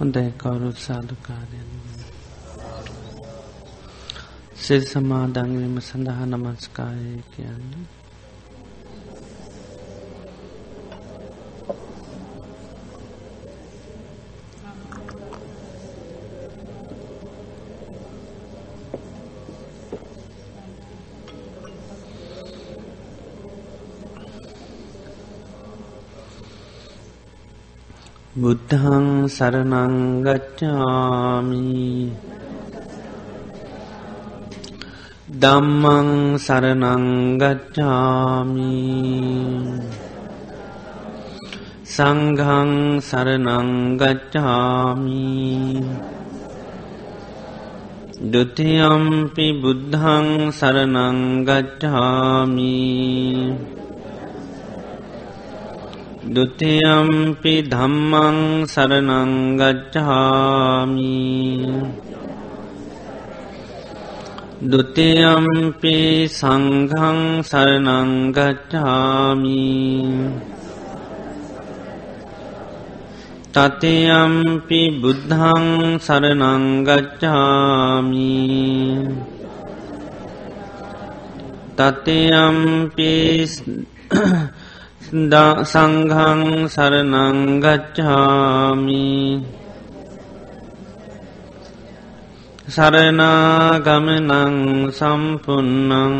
හොඳයි කවුරුත් සාධකාරයන් සිල් සමාදංවීම සඳහා නමස්කාරය කියන්නේ. බුද්ධහං සරනංගච්ඡාමි දම්මං සරනංගච්ඡාමි සංඝං සරනංගච්ඡාමි ဒုတိယံ පි බුද්ධං සරනංගච්ඡාමි දුතියම්පි ධම්මං සරනංගච්ඡාමි දුතියම්පි සංඝං සරනංගච්ඡාමි තතියම්පි බුද්ධං සරනංගච්ඡාමි තතියම්පි සංඝං සරනංගච්ඡාමි සරනාගමනං සම්පන්නං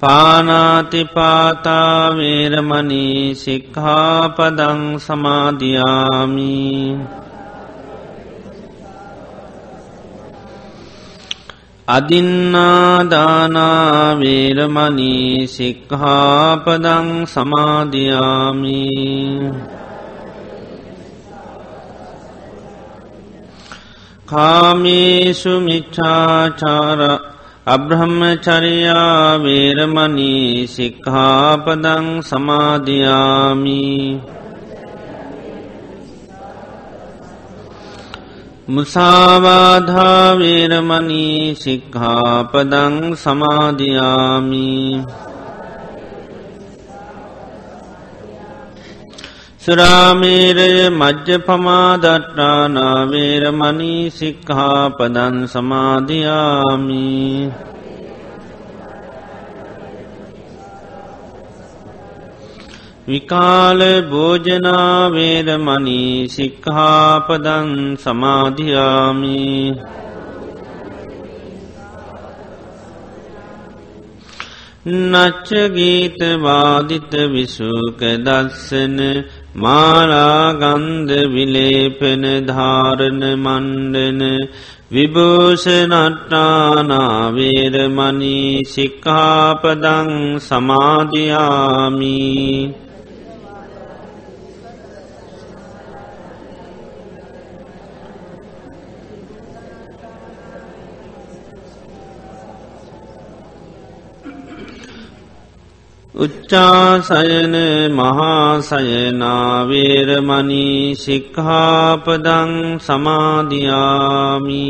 පානාතිපාතාවේරමනී සික්හාපදං සමාධයාමී අදින්නාදානාවේරමනී සික්හාපදං සමාධයාමි කාමේසු මිච්චාචාර අබ්‍රහ්මචරියාවේරමනී සික්හාපදං සමාධයාමී මුසාවාධාවේරමනී සික්හාපදං සමාධයාමි සුරාමේරය මජ්්‍ය පමාදට්ටානාවේරමනී සික්හාපදන් සමාධයාමී විකාල භෝජනාවේරමනී සික්හාපදන් සමාධයාමි නච්චගීත වාදිත විසූක දස්සන මාලාගන්ධ විලේපෙන ධාරණ මණ්ඩන විභූෂනට්ටානාවේරමනී සික්කාපදං සමාධයාමී උච්චාසයන මහාසයනාවේරමනී සික්හාපදං සමාධයාමි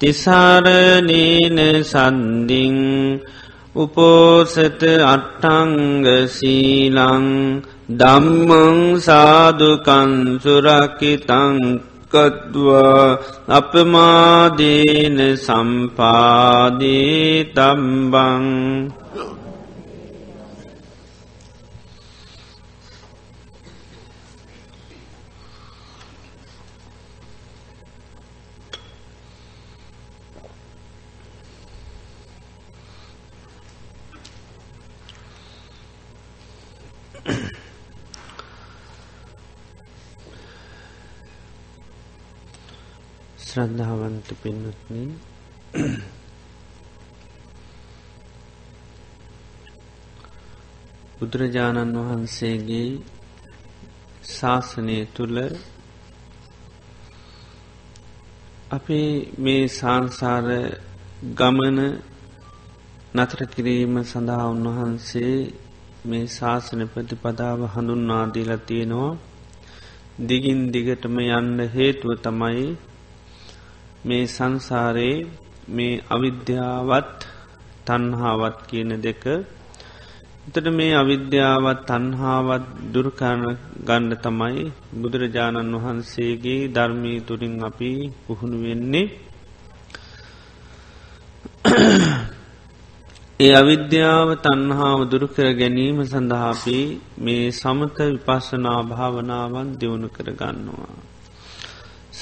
තිසාරනීන සන්දිින් උපෝසත අට්ටංග සීලං දම්මං සාධකන්සුරකිතං කත්වා අපමාදීන සම්පාදී තම්බං ශ්‍රද්ධාවන්ත පින්වත්න. බුදුරජාණන් වහන්සේගේ ශාසනය තුළ අපේ මේ සංසාර ගමන නතර කිරීම සඳහා උන්වහන්සේ මේ ශාසන ප්‍රතිපදාව හඳුන්වාදීලා තියෙනවා. දිගින් දිගටම යන්න හේතුව තමයි මේ සංසාරයේ මේ අවිද්‍යාවත් තන්හාවත් කියන දෙක එතට මේ අවිද්‍යාවත් තන්හාවත් දුරකරන ගණ්ඩ තමයි බුදුරජාණන් වහන්සේගේ ධර්මී තුරින් අපි පුහුණු වෙන්නේ ඒ අවිද්‍යාව තන්හාාව දුරුකර ගැනීම සඳහාපි මේ සමත විපස්සනා භාවනාවන් දියුණු කර ගන්නවා.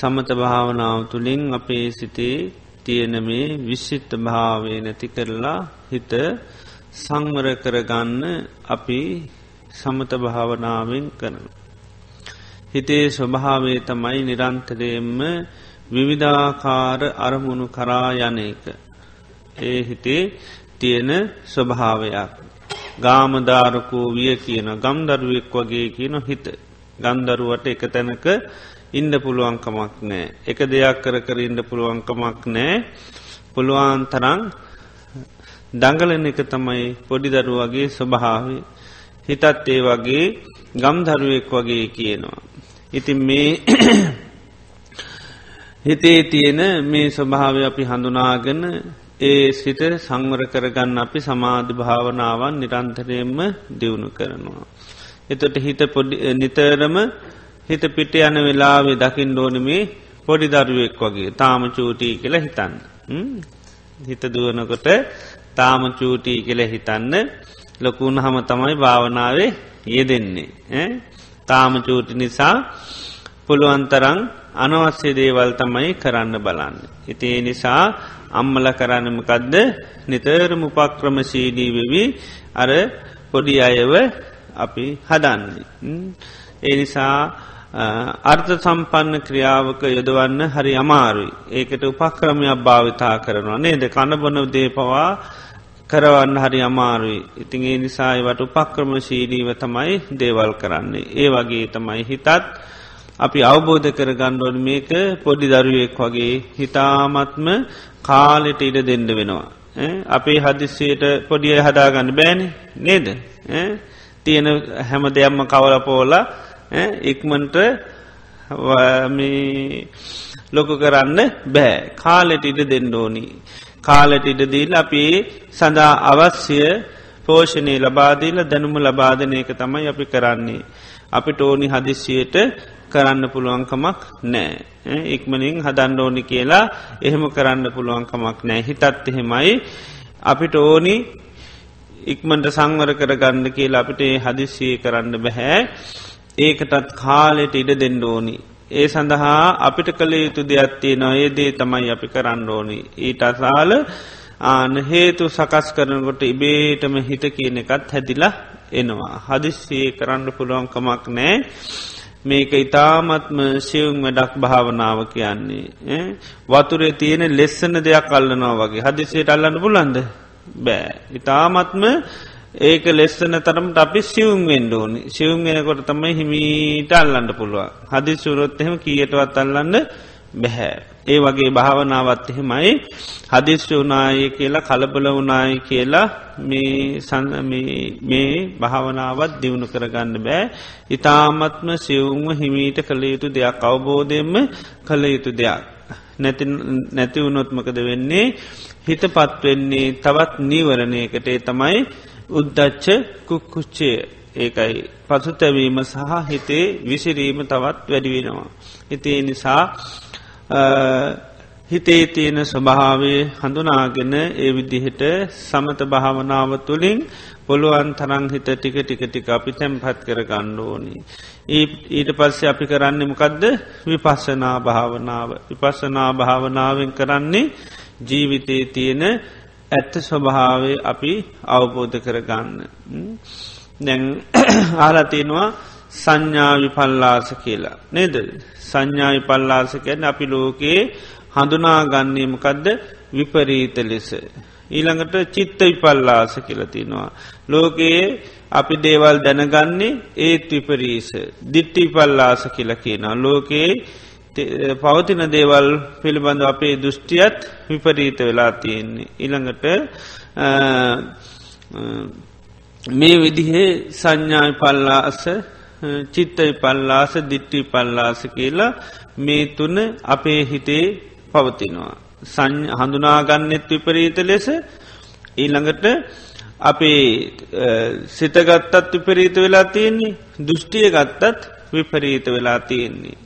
සමත භාවනාව තුළින් අපේ සිතේ තියෙන මේ විශ්ෂිත්ත භාවය නැති කරලා හිත සංවර කරගන්න අපි සමත භාවනාවෙන් කරන. හිතේ ස්වභාවේ තමයි නිරන්තරයෙන්ම විවිධාකාර අරමුණු කරා යන එක. ඒ හිතේ තියෙන ස්වභාවයක්. ගාමධාරකෝ විය කියන ගම්දරුවෙක් වගේ කියන හිත. ගන්දරුවට එක තැනක ඉන්ඩ පුළුවන්කමක් නෑ. එක දෙයක් කර කර ඉන්ඩ පුළුවන්කමක් නෑ. පුළුවන් තරං දඟලන එක තමයි පොඩි දරු වගේ ස්වභාවය. හිතත් ඒ වගේ ගම්දරුවෙක් වගේ කියනවා. ඉතින් මේ හිතේ තියෙන මේ ස්වභාව අපි හඳුනාගෙන ඒ සිත සංවර කරගන්න අපි සමාධි භාවනාවන් නිරන්තරයෙන්ම දියුණු කරනවා. එතොට හිත නිතරම හිත පිට යන වෙලාවේ දකිින් ඩෝනමේ පොඩි දරුවෙක් වගේ තාම චූටී කියල හිතන්න. හිත දුවනකොට තාම චූටී කියල හිතන්න ලොකුණ හම තමයි භාවනාවේ යෙදෙන්නේ. තාම චූටි නිසා පුළුවන්තරං අනවස්්‍ය දේවල් තමයි කරන්න බලන්න. ඉතිේ නිසා අම්මල කරන්නමකදද නිතරම උපක්‍රමශීලී වෙවී අර පොඩි අයව අපි හදන්නේ. ඒ නිසා අර්ථ සම්පන්න ක්‍රියාවක යොදවන්න හරි අමාරුයි. ඒකට උපක්‍රමයක් භාවිතා කරනවා නේද කණබොන දේපවා කරවන්න හරි අමාරුයි. ඉතින් ඒ නිසායිවට උපක්‍රම ශීලීව තමයි දේවල් කරන්නේ. ඒ වගේ තමයි හිතත් අපි අවබෝධ කර ගණ්ඩෝන මේක පොඩි දරුවෙක් වගේ හිතාමත්ම කාලෙට ඉඩ දෙන්න වෙනවා. අපේ හදිස්සයට පොඩිය හදාගන්න බෑන නේද. තියෙන හැම දෙයක්ම කවල පෝලා ඉක්මන්ට ලොක කරන්න බෑ කාලෙට ඉඩ දෙන්න ඕනි. කාලට ඉඩදීල් අපි සඳහා අවශ්‍ය පෝෂණය ලබාදීල දැනුම ලබාධනයක තමයි අපි කරන්නේ. අපිට ඕනි හදිස්සියට කරන්න පුළුවන්කමක් නෑ. ඉක්මනින් හදන්න ඕනි කියලා එහෙම කරන්න පුළුවන්කමක් නෑ හිතත් එහෙමයි අපිට ඕනි ඉක්මට සංවර කරගන්න කියලා අපිට හදිස්සිය කරන්න බැහැ ඒකටත් කාලෙට ඉඩ දෙන්න ඕනි. ඒ සඳහා අපිට කළ යුතු දෙයක්ත්තිය නොඒදේ තමයි අපි කරන්න ඕනි. ඊට අසාල ආන හේතු සකස් කරනකොට ඉබේටම හිත කියන එකත් හැදිලා එනවා. හදිස්සේ කරන්න පුළුවන්කමක් නෑ. මේක ඉතාමත්ම සියුම් වැඩක් භාවනාව කියන්නේ. වතුරේ තියෙන ලෙස්සන දෙයක් අල්ලනවා වගේ හදිසියට අල්ලන්න පුලන්ද බෑ. ඉතාමත්ම ඒක ලෙස්සන තරමට අපි සියුම් වෙන්ඩෝනි සියුම් වෙනකොට තමයි හිමීට අල්ලන්න පුළුව හදි සුරොත් එහෙම කියටවත් අල්ලන්න බැහැ. ඒ වගේ භාවනාවත් එහෙමයි. හදිස්්‍ය වනාය කියලා කලබල වනාය කියලා මේ භාවනාවත් දියුණු කරගන්න බෑ. ඉතාමත්ම සිවුම්ම හිමීට කළ යුතු දෙයක් අවබෝධයෙන්ම කළ යුතු දෙයක්. නැති වුණොත්මකද වෙන්නේ? හිත පත්වෙන්නේ තවත් නීවරණයකට. තමයි උද්දච්ච කුක්කුච්චේ ඒකයි පසුතැවීම සහ හිතේ විසිරීම තවත් වැඩිවෙනවා. හිතේ නිසා හිතේ තියෙන ස්වභාවේ හඳුනාගෙන ඒ විදිහට සමත භාවනාව තුළින් පොළුවන් තරං හිත ටික ටික ටික අපි තැම්පත් කර ගන්න ඕනි. ඊට පස්සේ අපි කරන්නමකදද විපස්සනා භාවනාව විපස්සනා භාවනාවෙන් කරන්නේ ජීවිතයේ තියෙන ඇත්ත ස්වභාවේ අපි අවබෝධ කරගන්න. දැන් ආලතියෙනවා සංඥාවි පල්ලාස කියලා. නේද සංඥාවි පල්ලාස කැන අපි ලෝකයේ හඳුනාගන්නේමකදද විපරීත ලෙස. ඊළඟට චිත්ත විපල්ලාස කියලතිනවා. ලෝකයේ අපි දේවල් දැනගන්නේ ඒත් විපරීස දිට්ටි පල්ලාස කියල කියන. ලෝකයේ පවතින දේවල් පිළිබඳ අපේ දෘෂ්ටියත් විපරීත වෙලා තියෙන්නේ. ඉළඟට මේ විදිහේ සංඥායි පල්ලාස චිත්තයි පල්ලාස දිට්ටි පල්ලාස කියලා මේ තුන අපේ හිතේ පවතිනවා. හඳුනාගන්නෙත් විපරීත ලෙස ඊළඟට අපේ සිතගත්තත් විපරීත වෙලා තියෙන්නේ දෘෂ්ටිය ගත්තත් විපරීත වෙලා තියෙන්නේ.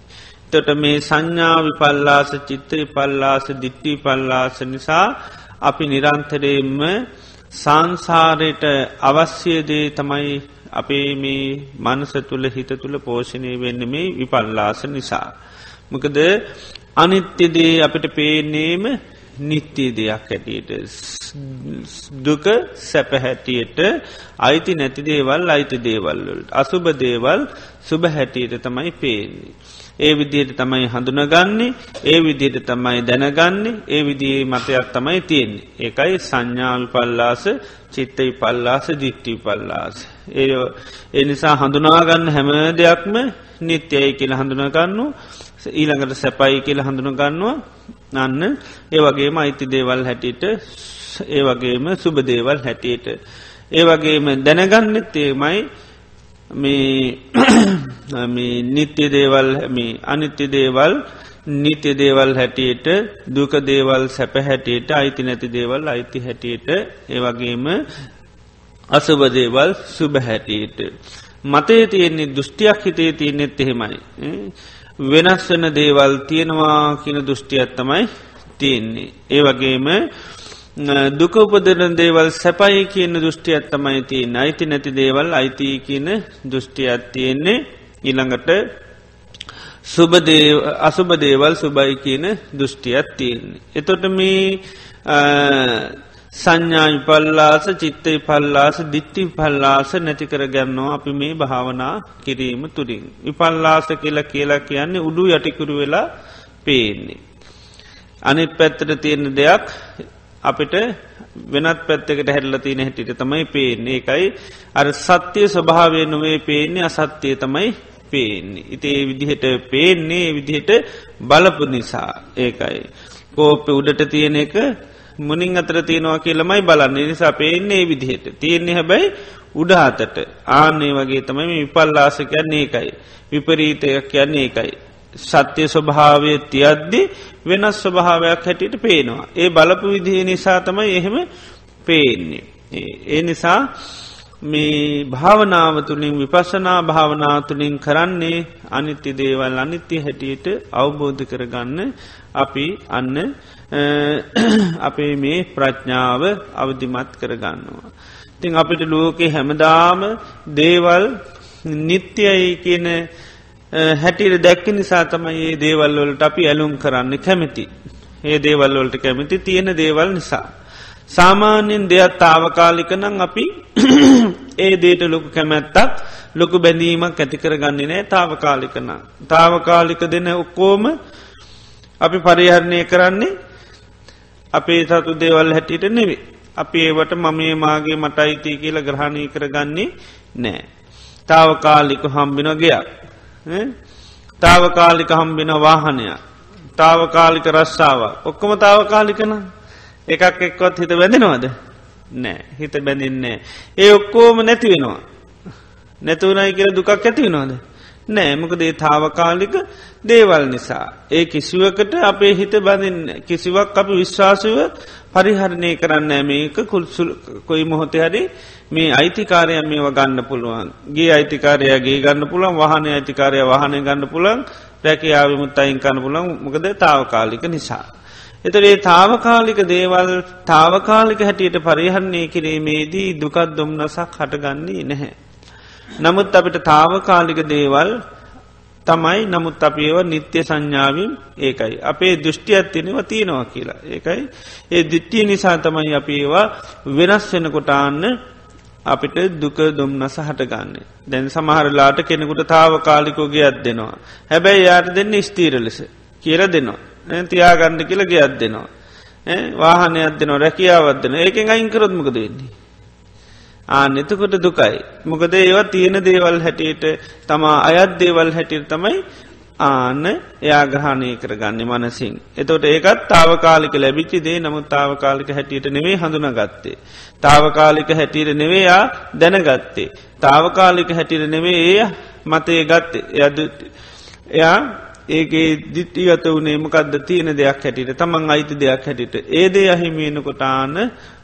තොට මේ සංඥා විපල්ලාස චිත්ත විපල්ලාස දිට්ටි පල්ලාස නිසා අපි නිරන්තරයෙන්ම සංසාරයට අවශ්‍යදේ තමයි අපේ මේ මනස තුළ හිත තුළ පෝෂණය වෙන්න මේ විපල්ලාස නිසා. මොකද අනිත්‍යදේ අපිට පේනේම නිත්‍යය දෙයක් හැටියට දුක සැපහැටියට අයිති නැති දේවල් අයිති දේවල්වලට අසුභ දේවල් සුභ හැටියට තමයි පේන්නේ. ඒ විදියට තමයි හඳුනගන්නේ ඒ විදියට තමයි දැනගන්නේ ඒ විදියේ මතයක් තමයි තියෙන්නේ. ඒකයි සංඥාල් පල්ලාස චිත්තයි පල්ලාස දිට්ටි පල්ලාස. ඒ එනිසා හඳුනාගන්න හැම දෙයක්ම නිත්‍යයි කියල හඳුනගන්නු ඊළඟට සැපයි කියල හඳුනගන්නවා අන්න ඒ වගේම අයිති දේවල් හැටියට ඒ වගේම සුබ දේවල් හැටියට. ඒ වගේම දැනගන්නෙත් ඒමයි මේ නිත්‍ය දේවල් මේ අනිත්‍ය දේවල් නිත්‍ය දේවල් හැටියට දුක දේවල් සැප හැටියට අයිති නැති දේවල් අයිති හැටියට ඒවගේම අසුභ දේවල් සුභ හැටියට. මතේ තියෙන්නේ දෘෂ්ටියක් හිතේ තියන්නෙත් එහෙමයි. වෙනස් වන දේවල් තියෙනවා කියන දෘෂ්ටියත් තමයි තියෙන්නේ. ඒ වගේම දුකඋපදරන දේවල් සැපයි කියන දෘෂ්ටියත් තමයි තියෙන් අයිති නැති දේවල් අයිති කියන දෘෂ්ටියත් තියෙන්නේ ඉළඟට අසුභ දේවල් සුබයි කියන දෘෂ්ටියත් තියෙන්නේ. එතොට මේ සංඥායි පල්ලාස චිත්තයි පල්ලාස දිට්ටි පල්ලාස නැතිකර ගැන්නවා අපි මේ භාවනා කිරීම තුරින්. විපල්ලාස කියලා කියලා කියන්නේ උඩු යටිකුරු වෙලා පේන්නේ. අනිත් පැත්තට තියෙන දෙයක් අපිට වෙනත් පැත්තකට හැල්ල තියන හැටිට තමයි පේන්නේ එකයි අර සත්‍යය ස්වභාවය නොවේ පේන්නේ අසත්‍යය තමයි පේන්නේ. ඉති ඒ විදිහට පේන්නේ විදිහට බලපු නිසා ඒකයි. කෝප්ප උඩට තියෙන එක මුනින් අතර තියෙනවා කියලමයි බලන්න නිසා පේන්නේ විදිහට තියෙන්නේ හැබැයි උඩහතට ආනේ වගේ තමයි විපල්ලාස කියන්නේ එකයි. විපරීතයක් කියන්නේ එකයි. සත්‍යය ස්වභාවය තියද්දි වෙනස් ස්වභාවයක් හැටියට පේනවා. ඒ බලපු විදිහ නිසා තමයි එහෙම පේන්නේ. ඒ නිසා මේ භාවනාව තුළින් විපසනා භාවනාව තුළින් කරන්නේ අනිත්‍ය දේවල් අනිත්‍ය හැටියට අවබෝධ කරගන්න අපි අන්න අපේ මේ ප්‍රඥාව අවධිමත් කරගන්නවා. තින් අපිට ලෝකෙ හැමදාම දේවල් නිත්‍යයි කියන හැටියට දැක්ක නිසා තමයි ඒ දේවල්වලට අපි ඇලුම් කරන්න කැමති. ඒ දේවල්වලට කැමති තියෙන දේවල් නිසා. සාමාන්‍යෙන් දෙයක් තාවකාලිකනං අපි ඒ දේට ලොකු කැමැත්තක් ලොකු බැඳීමක් ඇතිකර ගන්නේ නෑ තාවකාලිකන. තාවකාලික දෙන ඔක්කෝම අපි පරිහරණය කරන්නේ අපේ සතු දේවල් හැටියට නෙවේ. අපි ඒවට මමේ මාගේ මට අයිතිය කියල ග්‍රහණය කරගන්නේ නෑ. තාවකාලික හම්බිනොගයක්. තාවකාලික හම්බෙන වාහනය තාවකාලික රස්සාාව ඔක්කොම තාවකාලිකන එකක් එක්කොත් හිත බැඳෙනවාද? නෑ. හිත බැඳින්නේ ඒ ඔක්කෝම නැති වෙනවා. නැතුවනයි කියල දුකක් ඇති වෙනවාද? නෑ. මොකදේ තාවකාලික දේවල් නිසා. ඒ කිසිවකට අපේ හිත බඳින්න කිසිවක් අපි විශ්වාසව පරිහරණය කරන්න මේක කුල්සුල් කොයි මොහොතේ හරි මේ අයිතිකාරයන් මේව ගන්න පුළුවන් ගේ අයිතිකාරයගේ ගන්න පුළන් වහන අයිතිකාරය වහනය ගන්න පුළන් රැකයාවිමුත් අයින් කන්න පුළන් මොකද තාවකාලික නිසා. එතරේ තාවකාලික දේවල් තාවකාලික හැටියට පරිහරණය කිරීමේදී දුකත් දුම්නසක් හටගන්නේ නැහැ. නමුත් අපිට තාවකාලික දේවල් තමයි නමුත් අපේව නිත්‍ය සංඥාවින් ඒකයි. අපේ දෘෂ්ටියත් තියෙනව තියෙනවා කියලා. ඒකයි ඒ දිට්ටිය නිසා තමයි අප ඒවා වෙනස් වෙනකොටාන්න අපිට දුක දුම්නස හටගන්න. දැන් සමහරලාට කෙනෙකුට තාවකාලිකෝගේ අත් දෙනවා. හැබැයි යාට දෙන්න ස්තීර ලෙස කියල දෙනවා. තියාගණ්ඩ කියලගේ අත් දෙනවා. වාහනයක් දෙනවා රැකියාවත් දෙන ඒකෙන් අයිංකරොත්මකද වෙන්නේ. ආන එතකොට දුකයි. මොකද ඒවා තියෙන දේවල් හැටියට තමා අයත් දේවල් හැටියට තමයි ආන්න එයා ග්‍රහණය කරගන්න මනසින්. එතොට ඒකත් තාවකාලික ලැබිච්චි දේ නමුත් තාවකාලික හැටියට නෙවේ හඳුනගත්තේ. තාවකාලික හැටියට නෙවේයා දැනගත්තේ. තාවකාලික හැටියට නෙවේ ඒ මතය ගත්තේ එයද එයා ඒකේ දිට්ටිගත වනේ මකක්ද තියෙන දෙයක් හැටිට තමන් අයිති දෙයක් හැටිට ඒදේ අහිමියෙනකොටාන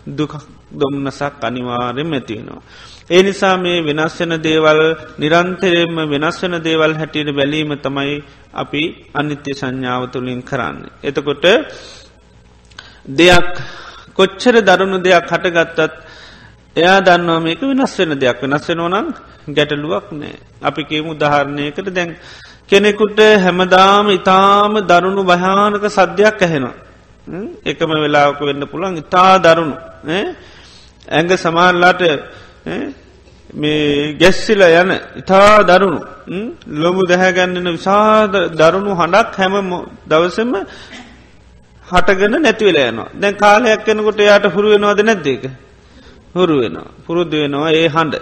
දුක දොම්නසක් අනිවාරෙන් ඇතිවෙනවා. ඒ නිසා මේ වෙනස් වෙන දේවල් නිරන්තරයෙන්ම වෙනස් වෙන දේවල් හැටියට බැලීම තමයි අපි අනිත්‍ය සංඥාව තුළින් කරන්න. එතකොට දෙයක් කොච්චර දරුණු දෙයක් හටගත්තත් එයා දන්නවා මේක වෙනස් වෙන දෙයක් වෙනස් වෙනෝනම් ගැටලුවක් නෑ. අපි කියමු උදාහරණයකට දැන් කෙනෙකුට හැමදාම ඉතාම දරුණු භයානක සද්‍යයක් ඇහෙනවා. එකම වෙලාවක වෙන්න පුළන් ඉතා දරුණු. ඇඟ සමාල්ලාට මේ ගැස්සිල යන ඉතා දරුණු. ලොමු දැහැගන්නන විසාද දරුණු හඬක් හැම දවසම හටගෙන නැතිවෙල යනවා. දැන් කාලයක් කෙනකොට යායට හුරුවෙනවාද නැද්දේක හුරු වෙනවා. පුරුදු වෙනවා ඒ හඬ.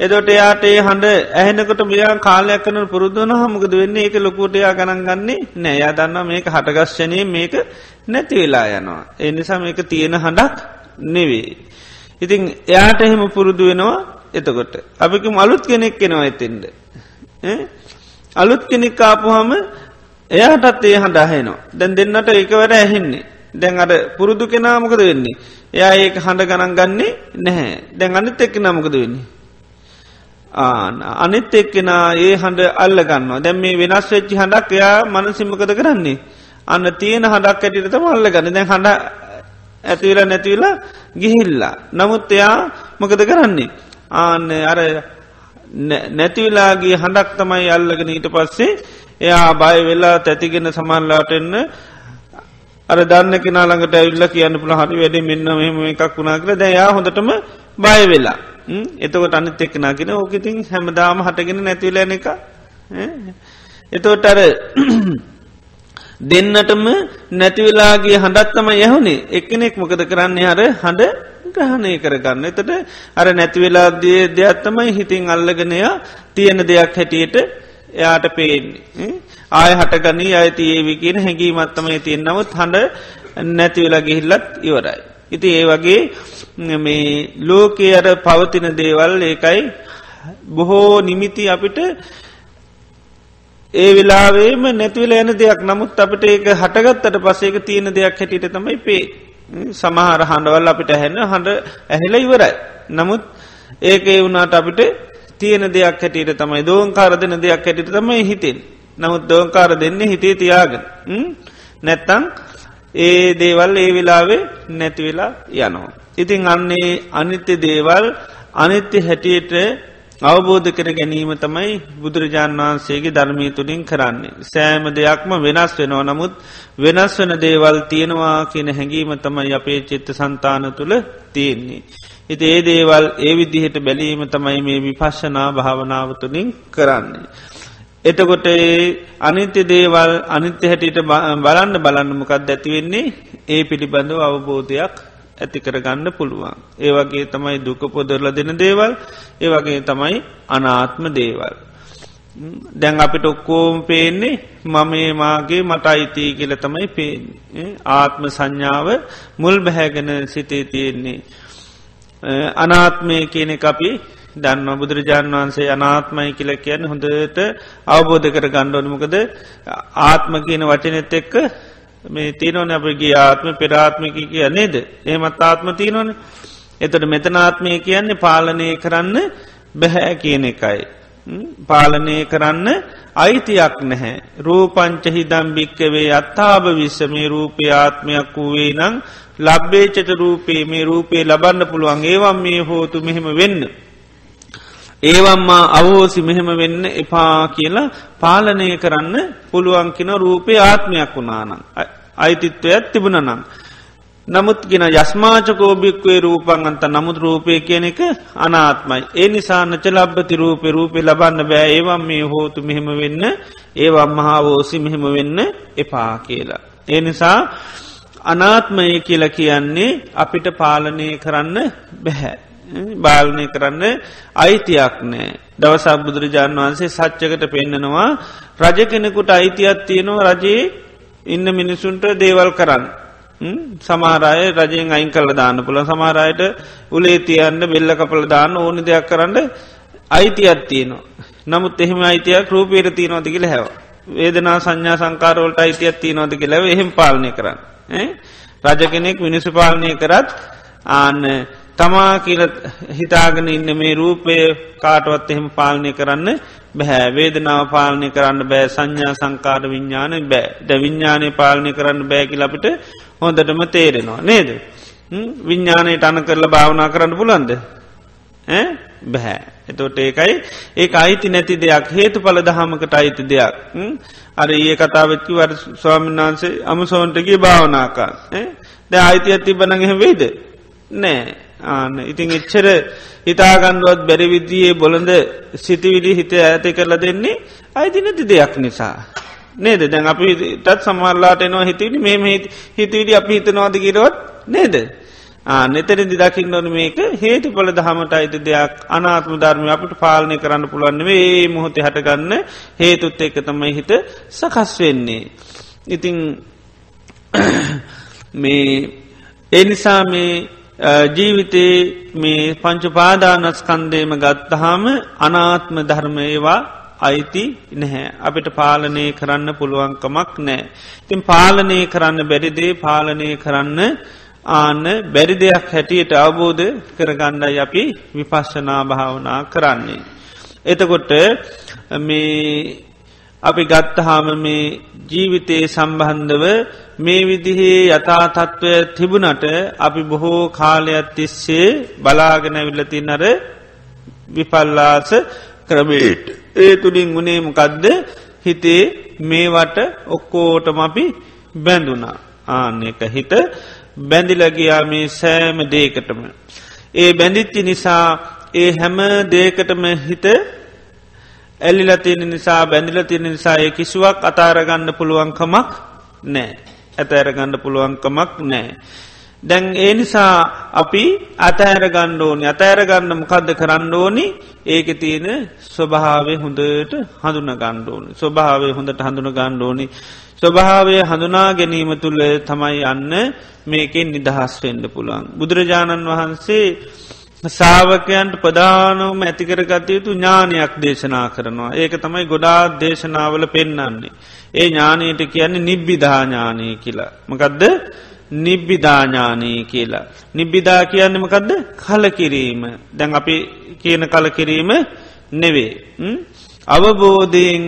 එදොට යාට ඒ හඬ ඇහෙනකට මෙයා කාලයක් කන පුරුදුවන හමකද වෙන්නේ ඒක ලොකුටයා ගණන් ගන්නේ නෑ යා දන්නවා මේක හටගශ්‍යනය මේක නැති වෙලා යනවා. ඒ නිසා මේක තියෙන හඬක් නෙවේ. ඉතින් එයාට එහෙම පුරුදු වෙනවා එතකොට. අපිකම අලුත් කෙනෙක් කෙනවා ඇතින්ට. අලුත් කෙනෙක් ආපුහම එයාටත් ඒ හඬ අහෙනවා. දැන් දෙන්නට ඒකවර ඇහෙන්නේ. දැන් අට පුරුදු කෙනාමකද වෙන්නේ. එයා ඒක හඬ ගණන් ගන්නේ නැහැ දැන් අනිත් එක්ක නමකද වෙන්නේ. අනිත් එක්කෙනා ඒ හඬ අල්ල ගන්නවා දැම් මේ වෙනස් වෙච්චි හඬක් එයා මනසිම්මකද කරන්නේ. අන්න තියෙන හඬක් ඇටිට තම අල්ල ගන්න දැ හඬ ඇතිවෙලා නැතිවෙලා ගිහිල්ලා. නමුත් එයා මොකද කරන්නේ. ආන්න අර නැතිවෙලාගේ හඬක් තමයි අල්ලගෙන ඊට පස්සේ එයා බය වෙලා තැතිගෙන සමල්ලාට එන්න අර දන්න කෙනාළඟට ඇල්ල කියන්න පුළ හරි වැඩ මෙන්න මෙම එකක් වුණා කර දැයා හොඳටම බය වෙලා. එතකොට අනිත් එක්කනාගෙන ඕකඉතින් හැමදාම හටගෙන නැතිවලන එක. එතවට අර දෙන්නටම නැතිවෙලාගේ හඬත්තම යහුණේ එකනෙක් මොකද කරන්නේ? හර හඬ ග්‍රහණය කරගන්න. එතට අර නැතිවෙලාදේ දෙයක්ත්තමයි හිතින් අල්ලගෙනයා තියෙන දෙයක් හැටියට එයාට පේන්නේ. ආය හටගනී අයිති ඒවි කියන හැඟීමත්තමයි තියෙන් නමුත් හඬ නැතිවෙලා ගිහිල්ලත් ඉවරයි. ඉති ඒ වගේ මේ ලෝකයේ අර පවතින දේවල් ඒකයි බොහෝ නිමිති අපිට ඒ වෙලාවේම නැතිවල යන දෙයක් නමුත් අපට ඒක හටගත්තට පසේක තියෙන දෙයක් හැටියට තමයි පේ සමහර හඬවල් අපිට හැන්න හඬ ඇහෙල ඉවරයි. නමුත් ඒක ඒ වුණාට අපිට තියෙන දෙයක් හැටියට තමයි දෝංකාර දෙන දෙයක් හැටිට තමයි හිතෙන්. නමුත් දෝංකාර දෙන්නේ හිතේ තියාගෙන. නැත්තං ඒ දේවල් ඒ වෙලාවේ නැතිවෙලා යනවා. ඉතිං අන්නේ අනිත්‍ය දේවල් අනිත්‍ය හැටියට අවබෝධ කර ගැනීම තමයි බුදුරජාණන් වහන්සේගේ ධර්මී තුළින් කරන්නේ. සෑම දෙයක්ම වෙනස් වෙනවා නමුත් වෙනස් වන දේවල් තියෙනවා කියන හැඟීම තමයි අපේ චිත්ත සන්තාන තුළ තියෙන්නේ. හිති ඒ දේවල් ඒ විදිහට බැලීම තමයි මේ විපශ්ෂනා භාවනාව තුළින් කරන්නේ. එතකොට අනිත්‍ය දේවල් අනිත්‍ය හැටියට බලන්න බලන්නමකක් ඇතිවෙන්නේ ඒ පිළිබඳව අවබෝධයක් ඇති කරගන්න පුළුවන්. ඒ වගේ තමයි දුක පොදරල දෙන දේවල් ඒ වගේ තමයි අනාත්ම දේවල්. දැන් අපිට ඔක්කෝම් පේන්නේ මමේ මාගේ මට අයිතිය කියල තමයි පේන්නේ. ආත්ම සංඥාව මුල් බැහැගෙන සිතේ තියෙන්නේ. අනාත්මය කියන අපි දන්න බුදුරජාණන් වහන්සේ අනාත්මයි කියල කියන්න හොඳට අවබෝධ කර ගණ්ඩෝනමකද ආත්ම කියන වචනෙත් එක්ක මේ තියනවන අපගේ ආත්ම පෙරාත්මික කිය නේද ඒමත් ආත්ම තියනවන එතට මෙතනාත්මය කියන්නේ පාලනය කරන්න බැහැ කියන එකයි. පාලනය කරන්න අයිතියක් නැහැ. රූපංචහි දම්භික්කවේ අත්තාභ විශ්සමේ රූපය ආත්මයක් වූවේ නං ලබ්බේචත රූපේ මේ රූපේ ලබන්න පුළුවන් ඒවම් මේ හෝතු මෙහෙම වෙන්න. ඒවම්මා අවෝසි මෙහෙම වෙන්න එපා කියලා පාලනය කරන්න පුළුවන්කින රූපය ආත්මයක් වුණානං. අයිතිත්වයක් තිබුණනං. නමුත් ගෙන යස්මාචකෝභික්වේ රූපන් අන්ත නමුත් රූපය කියන එක අනාත්මයි. ඒ නිසා නචලබ්බති රූපය රූපය ලබන්න බෑ ඒවම් මේ හෝතු මෙහෙම වෙන්න ඒවම් මහාවෝසි මෙහෙම වෙන්න එපා කියලා. ඒ නිසා අනාත්මය කියලා කියන්නේ අපිට පාලනය කරන්න බැහැ. බාලනය කරන්න අයිතියක් නෑ. දවසක් බුදුරජාණන් වහන්සේ සච්චකට පෙන්න්නනවා රජ කෙනෙකුට අයිතියක් තියෙනවා රජයේ ඉන්න මිනිසුන්ට දේවල් කරන්න. සමාරය රජයෙන් අයින් කල දාන්න පුළ සමාරයට උලේ තියන්න බෙල්ල කපල දාන්න ඕනි දෙයක් කරන්න අයිතියක් තියනවා. නමුත් එහෙම අයිතියක් රූපේර තියනොතිකිල හැව. වේදනා සංඥා සංකාරවලට අයිතියත් තියනොද කියලව එහෙම පාලනය කරන්න. රජ කෙනෙක් මිනිසු පාලනය කරත් ආන්න තමා කියල හිතාගෙන ඉන්න මේ රූපය කාටවත් එහෙම පාලනය කරන්න බැහැ වේදනාව පාලනය කරන්න බෑ. සංඥා සංකාර විඤ්ඥාන බෑ. ද විඤ්ඥානය පාලනය කරන්න බෑකි අපිට හොඳටම තේරෙනවා නේද. විඤ්ඥානයට අන කරලා භාවනා කරන්න පුලන්ද බැහැ. එතොට ඒකයි. ඒ අයිති නැති දෙයක්. හේතු පල දහමකට අයිති දෙයක්. අර ඒ කතාවච්චි වර ස්වාමීන් වහන්සේ අමසෝන්ටගේ භාවනාකා. ද අයිති ඇති බනගෙහ වෙයිද. නෑ. ආන ඉතින් එච්චර හිතාගන්නුවත් බැරි විදියේ බොළඳ සිතිවිලි හිත ඇති කරලා දෙන්නේ අයිති නැති දෙයක් නිසා. නේද දැන් අපි තත් සමල්ලාට එනවා හිතවිලි මේ හිතවිලි අපි හිතනවාද කිරවත් නේද. නෙතරදි දකිින් නොන මේක හේතු පොල දහමට අයිති දෙයක් අනාත්ම ධර්මය අපට පාලනය කරන්න පුළන්වේ ඒ මොහොතේ හටගන්න හේතුත් එක තමයි හිත සකස් වෙන්නේ. ඉතිං මේ එනිසා මේ ජීවිතේ මේ පංචුපාදානස්කන්දේම ගත්තහාම අනාත්ම ධර්මයවා අයිති නැහැ. අපිට පාලනය කරන්න පුළුවන්කමක් නෑ. තින් පාලනය කරන්න බැරිදේ පාලනය කරන්න ආන්න බැරි දෙයක් හැටියට අවබෝධ කරගණ්ඩයි අපි විපශ්ශනා භාවනා කරන්නේ. එතකොට මේ අපි ගත්තහාම මේ ජීවිතයේ සම්බන්ධව මේ විදිහේ යථා තත්ත්වය තිබුණට අපි බොහෝ කාලයක් තිස්සේ බලාගෙන විල්ලති නර විපල්ලාස ක්‍රමේට. ඒ තුළින් ගුණේමකදද හිතේ මේවට ඔක්කෝටම අපි බැඳුනා ආන්න එක හිත බැඳිලගයා මේ සෑම දේකටම. ඒ බැඳිච්චි නිසා ඒ හැම දේකටම හිත ඇල්ලිල තියෙන නිසා බැඳිල තියෙන නිසාය කිසිුවක් අතාරගන්න පුළුවන්කමක් නෑ. ඇතඇරගන්න පුළුවන්කමක් නෑ. දැන් ඒ නිසා අපි අතෑර ගණ්ඩෝනි අතෑර ගන්න මොකක්ද කරන්න ඕනි ඒක තියෙන ස්වභාවය හොඳට හඳුන ගණ්ඩෝනි ස්වභාවය හොඳට හඳුන ගණ්ඩෝනි ස්වභාවය හඳුනා ගැනීම තුළ තමයි යන්න මේකෙන් නිදහස් වෙන්ඩ පුළුවන්. බුදුරජාණන් වහන්සේ සාාවකයන්ට ප්‍රධානවම ඇතිකරගත යුතු ඥානයක් දේශනා කරනවා. ඒක තමයි ගොඩා දේශනාවල පෙන්නන්නේ. ඒ ඥානයට කියන්නේ නිබ්බිධාඥානය කියලා. මකදද නිබ්බිධාඥානී කියලා. නිබ්බිධා කියන්නමකදද කලකිරීම දැන් අපි කියන කලකිරීම නෙවේ. අවබෝධයෙන්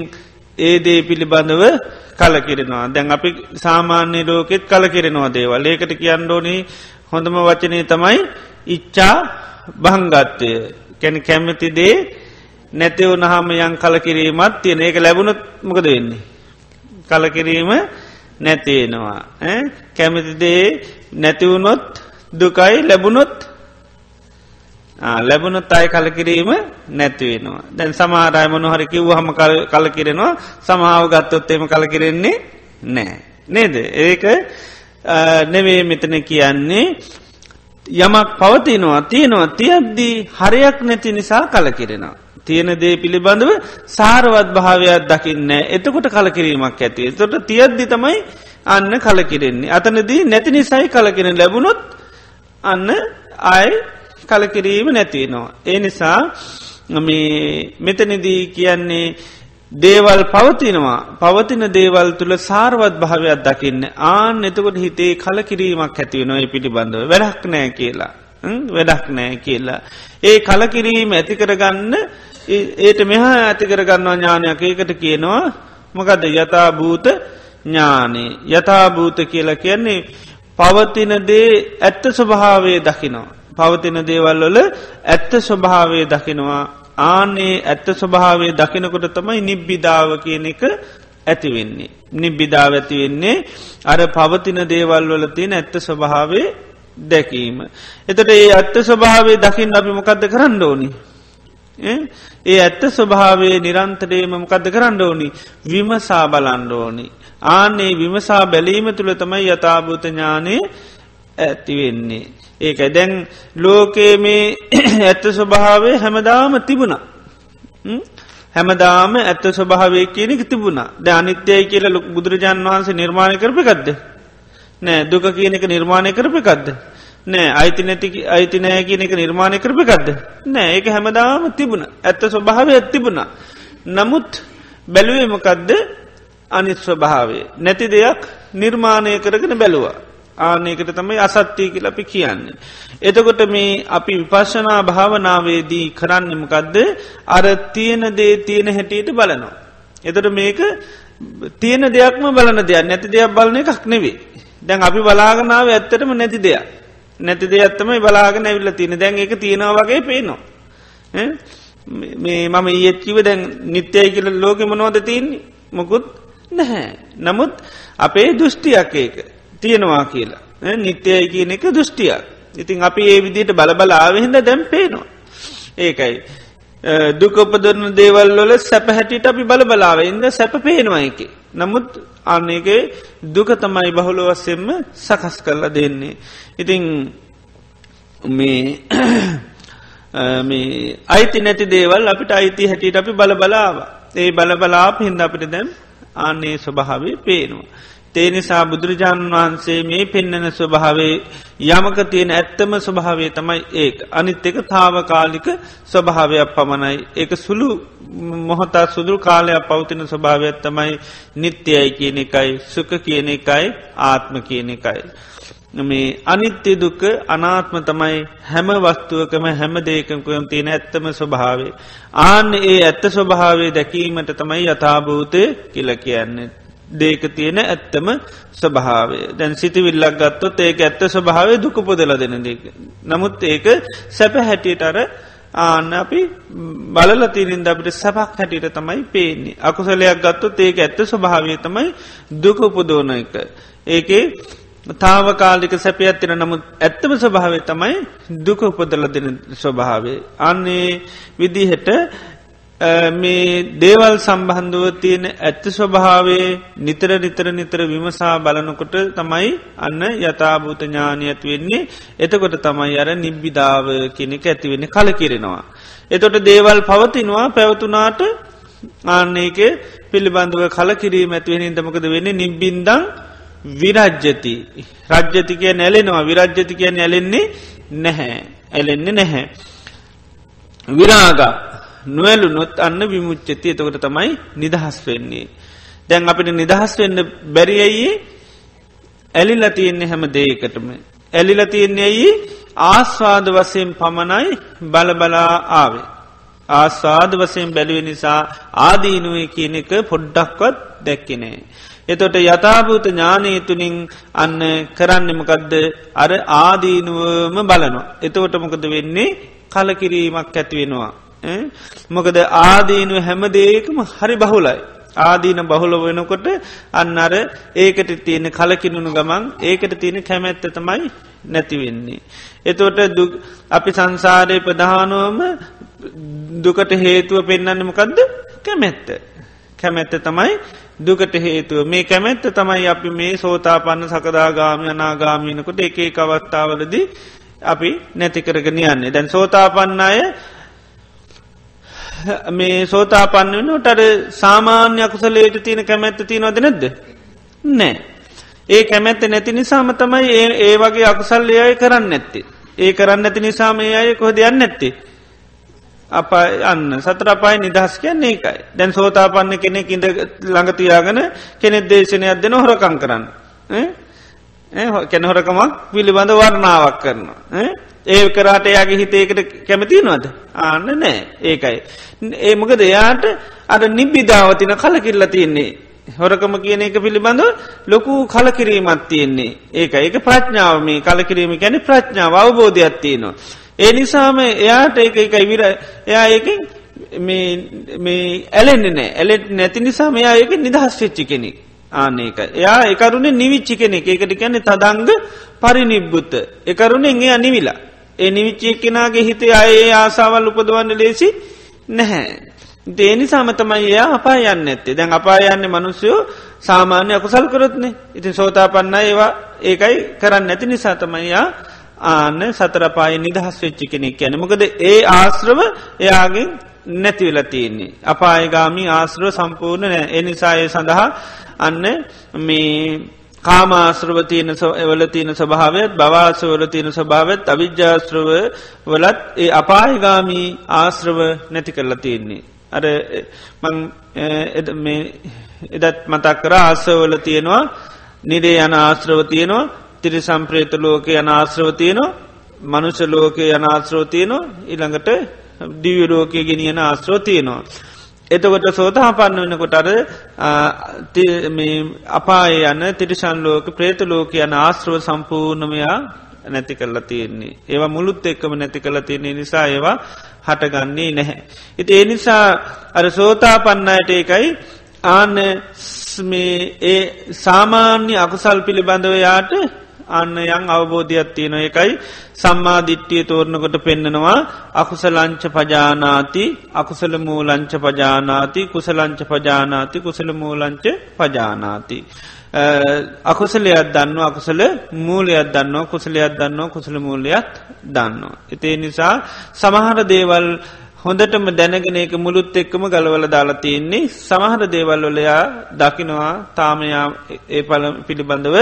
ඒදේ පිළිබඳව කලකිරෙනවා දැන් අපි සාමාන්‍ය ලෝකෙත් කලකිරෙනවා දේවල් ඒකට කියන්නඩෝනී හොඳම වචනය තමයි ඉච්චා බංගත්තය කැන කැමතිදේ නැතිව නහම යන් කලකිරීමත් තියෙන ඒක ලැබුණොත් මොකද වෙන්නේ. කලකිරීම නැතියෙනවා කැමතිදේ නැතිවුණොත් දුකයි ලැබුණොත් ලැබුණුත් අයි කලකිරීම නැතිවෙනවා. දැන් සමාරය මොනහරි කිව් හම කලකිරෙනවා සමාව ගත්තොත්තේම කලකිරෙන්නේ නෑ. නේද. ඒක නෙවේ මෙතන කියන්නේ යමක් පවතිනවා තියෙනවා තියද්දී හරයක් නැති නිසා කලකිරෙනවා. තියෙන දේ පිළිබඳව සාරවත් භාවයක් දකින්න එතකොට කලකිරීමක් ඇති. තොට තියද්දි තමයි අන්න කලකිරෙන්නේ. අතනදී නැති නිසයි කලකිරෙන ලැබුණොත් අන්න අයි කලකිරීම නැතිනවා. ඒ නිසා මෙතනදී කියන්නේ දේවල් පවතිනවා පවතින දේවල් තුළ සාර්වත් භාවයක් දකින්න ආන එතකොට හිතේ කලකිරීමක් ඇතිවෙනවා පිළිබඳව වැඩක් නෑ කියලා. වැඩක් නෑ කියලා. ඒ කලකිරීම ඇතිකරගන්න ඒට මෙහා ඇතිකරගන්නවා ඥානයක් ඒකට කියනවා මොකද යථභූත ඥානේ යථභූත කියලා කියන්නේ පවතින දේ ඇත්ත ස්වභාවේ දකිනවා. පවතින දේවල් වල ඇත්ත ස්වභාවය දකිනවා ආනේ ඇත්ත ස්වභාවය දකිනකොට තමයි නිබ්බිධාව කියන එක ඇතිවෙන්නේ. නිබ්බිධාව ඇතිවෙන්නේ අර පවතින දේවල් වල තියෙන ඇත්ත ස්වභාවේ දැකීම. එතට ඒ ඇත්ත ස්වභාවේ දකිින් අපි මොකක්ද කරන්න ඕනි. ඒ ඇත්ත ස්වභාවේ නිරන්තරයම මොකක්ද කරන්න ඕනි විමසා බලන්න ඕනි. ආනේ විමසා බැලීම තුළ තමයි යථභූත ඥානය ඇතිවෙන්නේ. ඒක දැන් ලෝකයේ මේ ඇත්ත ස්වභාවය හැමදාම තිබුණා. හැමදාම ඇත්ත ස්වභාවය කියනෙක තිබුණා ද අනිත්‍යයි කියල ලොක් බුදුරජාන් වහන්සේ නිර්මාණය කරපකක්ද. නෑ දුක කියන එක නිර්මාණය කරපකක්ද. නෑ අයිති නැති අයිති නෑ කියන එක නිර්මාණය කරපකක්ද. නෑ ඒක හැමදාම තිබුණ ඇත්ත ස්වභාවය ඇත්තිබුණා. නමුත් බැලුවමකදද අනිත් ස්වභාවේ. නැති දෙයක් නිර්මාණය කරගෙන බැලුවා. ආනයකට තමයි අසත්‍යය කියල අපි කියන්නේ. එතකොට මේ අපි විපශනා භාවනාවේදී කරන්නමකක්ද අර තියෙන දේ තියෙන හැටියට බලනවා. එතට මේක තියෙන දෙයක්ම බලන දෙයක් නැති දෙයක් බලන එකක් නෙවේ. දැන් අපි බලාගනාව ඇත්තටම නැති දෙයක්. නැති දෙයක්ත්තමයි බලාගෙන ඇවිල්ල තියෙන දැන් එක තියෙනවා වගේ පේනවා. මේ මම ඒත්කිව දැන් නිත්‍යයි කියල ලෝක මනෝද තියන්නේ මොකුත් නැහැ. නමුත් අපේ දෘෂ්ටියක් ඒක තියෙනවා කියලා. නිත්‍යයි කියන එක දෘෂ්ටියක්. ඉතින් අපි ඒ විදියට බලබල ආවහින්ද දැම් පේනවා. ඒකයි. දුකපදරන දේවල් වල සැප හැටිට අපි බල බලාව ඉද සැප පේනවා එක. නමුත් අන්නේගේ දුක තමයි බහුල වස්සෙන්ම සකස් කරලා දෙන්නේ. ඉතිං මේ මේ අයිති නැති දේවල් අපිට අයිති හැටියට අපි බල බලාව. ඒ බල බලාප හින්ද අපිට දැම් ආන්නේ ස්වභාවේ පේනවා. තේ නිසා බුදුරජාණන් වහන්සේ මේ පෙන්නන ස්වභාවේ යමක තියෙන ඇත්තම ස්වභාවේ තමයි ඒක. අනිත් එක තාවකාලික ස්වභාවයක් පමණයි. ඒක සුළු මොහොතා සුදුරු කාලයක් පවතින ස්වභාවයක් තමයි නිත්‍යයයි කියන එකයි සුක කියන එකයි ආත්ම කියන එකයි. මේ අනිත්‍ය දුක අනාත්ම තමයි හැම වස්තුවකම හැම දේකකුයම් තියෙන ඇත්තම ස්වභාවේ. ආන්න ඒ ඇත්ත ස්වභාවේ දැකීමට තමයි යථභූතය කියල කියන්නේ. දේක තියෙන ඇත්තම ස්වභාවේ දැන් සිතිවිල්ලක් ගත්තොත් ඒක ඇත්ත ස්වභාවේ දුක පොදල දෙන දෙක. නමුත් ඒක සැප හැටියට අර ආන්න අපි බලල තිරින්ද අපට සැපක් හැටියට තමයි පේන්නේ. අකුසලයක් ගත්තොත් ඒක ඇත්ත ස්වභාවය තමයි දුක උපදෝන එක. ඒකේ තාවකාලික සැපියත් තින නමුත් ඇත්තම ස්වභාවය තමයි දුක උපදල දෙන ස්වභාවේ. අන්නේ විදිහට මේ දේවල් සම්බන්ධුව තියෙන ඇත්ත ස්වභාවේ නිතර නිතර නිතර විමසා බලනකොට තමයි අන්න යථභූත ඥානයත් වෙන්නේ. එතකොට තමයි අර නිබ්බිධාව කෙනෙක ඇතිවෙන්න කල කිරෙනවා. එතොට දේවල් පවතිනවා පැවතුනාට ආන්නේක පිළිබඳව කල කිරීම ඇතිවෙන ඉදමකද වෙන්න? නිබ්බින්දං විරජ්ජති රජ්ජතිකය නැලෙනවා විරජ්ජතිකය නැලෙන්නේ නැහැ. ඇලෙන්නේ නැහැ. විරාගා. නොවැලුනොත් අන්න විමුච්චති එතකොට තමයි නිදහස් වෙන්නේ. දැන් අපිට නිදහස් වෙන්න බැරිඇයි ඇලිල තියෙන්නේ හැම දේකටම. ඇලිල තියෙන්නේ ඇයි ආස්වාද වසයෙන් පමණයි බලබලා ආවේ. ආස්වාද වසයෙන් බැලුව නිසා ආදීනුවේ කියන එක පොඩ්ඩක්වත් දැක්කනේ. එතොට යථභූත ඥානී තුළින් අන්න කරන්නමකදද අර ආදීනුවම බලනවා. එතවට මොකද වෙන්නේ කලකිරීමක් ඇතිවෙනවා. මොකද ආදීනුව හැම දේකම හරි බහුලයි. ආදීන බහුල වෙනකොට අන්න අර ඒකට තියෙන කලකිනුණු ගමන් ඒකට තියෙන කැමැත්ත තමයි නැතිවෙන්නේ. එතෝට අපි සංසාරය ප්‍රධානුවම දුකට හේතුව පෙන්න්නන්නමකක්ද කැමැත්ත. කැමැත්ත තමයි දුකට හේතුව මේ කැමැත්ත තමයි අපි මේ සෝතාපන්න සකදාගාමි අනාගාමීනකොට එක අවස්ථාවලදී අපි නැතිකරගෙන යන්නේ දැන් සෝතාපන්න අය මේ සෝතාපන්න වෙනට අර සාමාන්‍ය අකුසලේට තියෙන කැමැත්ත තියෙනවද නැද්ද? නෑ. ඒ කැමැත්ත නැති නිසාම තමයි ඒ ඒ වගේ අකුසල්ලය අය කරන්න නැත්තේ. ඒ කරන්න ඇති නිසාම ඒ අය කොහ දෙයන්න නැත්තේ? අප අන්න සතර අපායි නිදහස් කියන්නේ ඒකයි. දැන් සෝතාපන්න කෙනෙක් ඉඳ ළඟතියාගෙන කෙනෙක් දේශනයක් දෙන හොරකං කරන්න. කැනහොරකමක් පිළිබඳ වර්ණාවක් කරනවා. ඒ කරාට එයාගේ හිතේකට කැමතිනවද ආන්න නෑ. ඒකයි. ඒ මොකද එයාට අර නිබ්බිධාවතින කලකිල්ල තියන්නේ. හොරකම කියන එක පිළිබඳ ලොකු කලකිරීමත් තියෙන්නේ. ඒක ඒක ප්‍රඥාව. මේ කලකිරීම ගැන ප්‍රඥාව. අවබෝධයක් තියෙනවා. ඒ නිසාම එයාට ඒක එක විර එයා ඒකින් මේ ඇලෙන්නේ නෑ. ඇලෙට නැති නිසා මෙයා ඒක නිදහස් වෙච්චි කෙනෙක්. ආනක එයා එකරුණේ නිවිච්චි කෙනෙක්. ඒකට කියන්නේ තදංග පරිනිබ්බුත්ත එකරුණෙන් එයා නිවිලා. ඒ නිවිච්චිය කෙනගේ හිතේ අයේ ආසාවල් උපදවන්න ලේසි නැහැ. දේනි සමතමයි එයා අපා යන්න ඇත්තේ දැන් අපා යන්න මනුස්යෝ සාමාන්‍ය අකුසල් කරොත්නේ. ඉතින් සෝතා පන්න ඒවා. ඒකයි කරන්න නැති නිසා තමයියා ආන්න සතරපාය නිදහස් වෙච්චි කෙනෙක් යන මොකද ඒ ආශ්‍රව එයාගෙන් නැතිවෙලා තියෙන්නේ. අපායගාමි ආශ්‍රව සම්පූර්ණ නෑ එනිසාය සඳහා අන්න මේ කාමාශ්‍රව තියන එවල තියෙන ස්වභාවත් බවාසවල තියෙන ස්වභාවත් අවිද්‍යාශ්‍රව වලත් ඒ අපායගාමී ආශ්‍රව නැති කරලා තියෙන්නේ. අර එදත් මතක් කර ආසවල තියෙනවා නිරේ යන ආශ්‍රව තියෙනවා තිරි සම්ප්‍රේත ලෝක යන ආශ්‍රව තියෙනවා මනුෂ ලෝකය යන ආශ්‍රෝ තියනවා ඉළඟට දිවියලෝකය ගෙනියන ආශ්‍රෝ තියනවා. එතකොට සෝතා පන්න වෙනකොට අර අපාය යන තිරිශන් ලෝක ප්‍රේත ලෝක යන ආශ්‍රව සම්පූර්ණමයා නැති කරලා තියෙන්නේ. ඒවා මුළුත් එක්කම නැති කරලා තියන්නේ නිසා ඒවා හටගන්නේ නැහැ. ඉති ඒ නිසා අර සෝතා පන්නයට එකයි ආන්න ඒ සාමාන්‍ය අකුසල් පිළිබඳව යාට අන්න යං අවබෝධයක් තියෙන එකයි සම්මාධිට්ටිය තෝරණකොට පෙන්නනවා අකුසලංච පජානාති අකුසල මූලංච පජානාති කුසලංච පජානාති කුසල මූලංච පජානාති. අකුසලයක් දන්න අකුසල මූලයක් දන්න කුසලයක් දන්න කුසල මූලයක් දන්න. එතේ නිසා සමහර දේවල් හොඳටම දැනගෙන එක මුළුත් එක්කම ගලවල දාලා තියෙන්නේ සමහර දේවල් වලයා දකිනවා තාමයා ඒ පල පිළිබඳව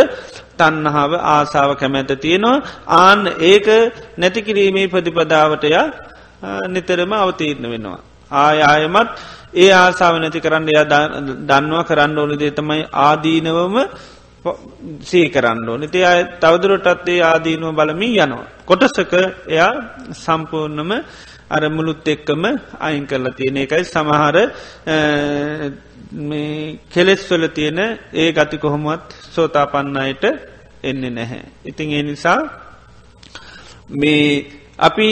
තන්නහාාව ආසාාව කැමැත තියෙනවා ආන් ඒක නැතිකිරීමේ ප්‍රතිපදාවටය නිතරම අවතීරණ වෙනවා. ආය ආයමත් ඒ ආසාාව නැති කරන්න එයා දන්නවා කරන්න ඕනිදේ තමයි ආදීනවම සී කරන්න ඕනි ති අය තවදුරටත්තේ ආදීනුව බලමින් යනවා. කොටසක එයා සම්පූර්ණම අර මුළුත් එක්කම අයින් කරලා තියෙන එකයි. සමහර කෙලෙස්වල තියෙන ඒ ගති කොහොමත් සෝතාපන්නයට එන්නේ නැහැ. ඉතිං ඒ නිසා මේ අපි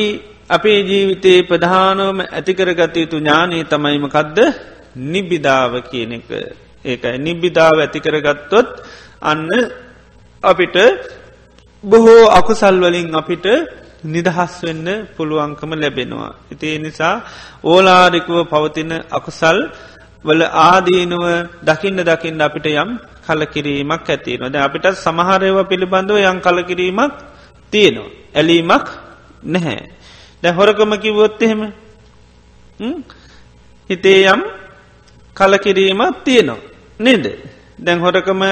අපේ ජීවිතයේ ප්‍රධානවම ඇතිකරගත යුතු ඥානී තමයිමකදද නිබිධාව කියන එක. ඒකයි. නිබ්බිධාව ඇතිකරගත්තොත් අන්න අපිට බොහෝ අකුසල්වලින් අපිට නිදහස් වෙන්න පුළුවන්කම ලැබෙනවා. ඉතිේ නිසා ඕලාරිකුව පවතින අකුසල් වල ආදීනුව දකින්න දකින්න අපිට යම් කලකිරීමක් ඇතිනොද අපිට සමහරයව පිළිබඳව යම් කලකිරීමක් තියෙනවා. ඇලීමක් නැහැ. දැ හොරකම කිවොත් එහෙම හිතේ යම් කලකිරීමක් තියෙනවා. නේද. දැන් හොරකම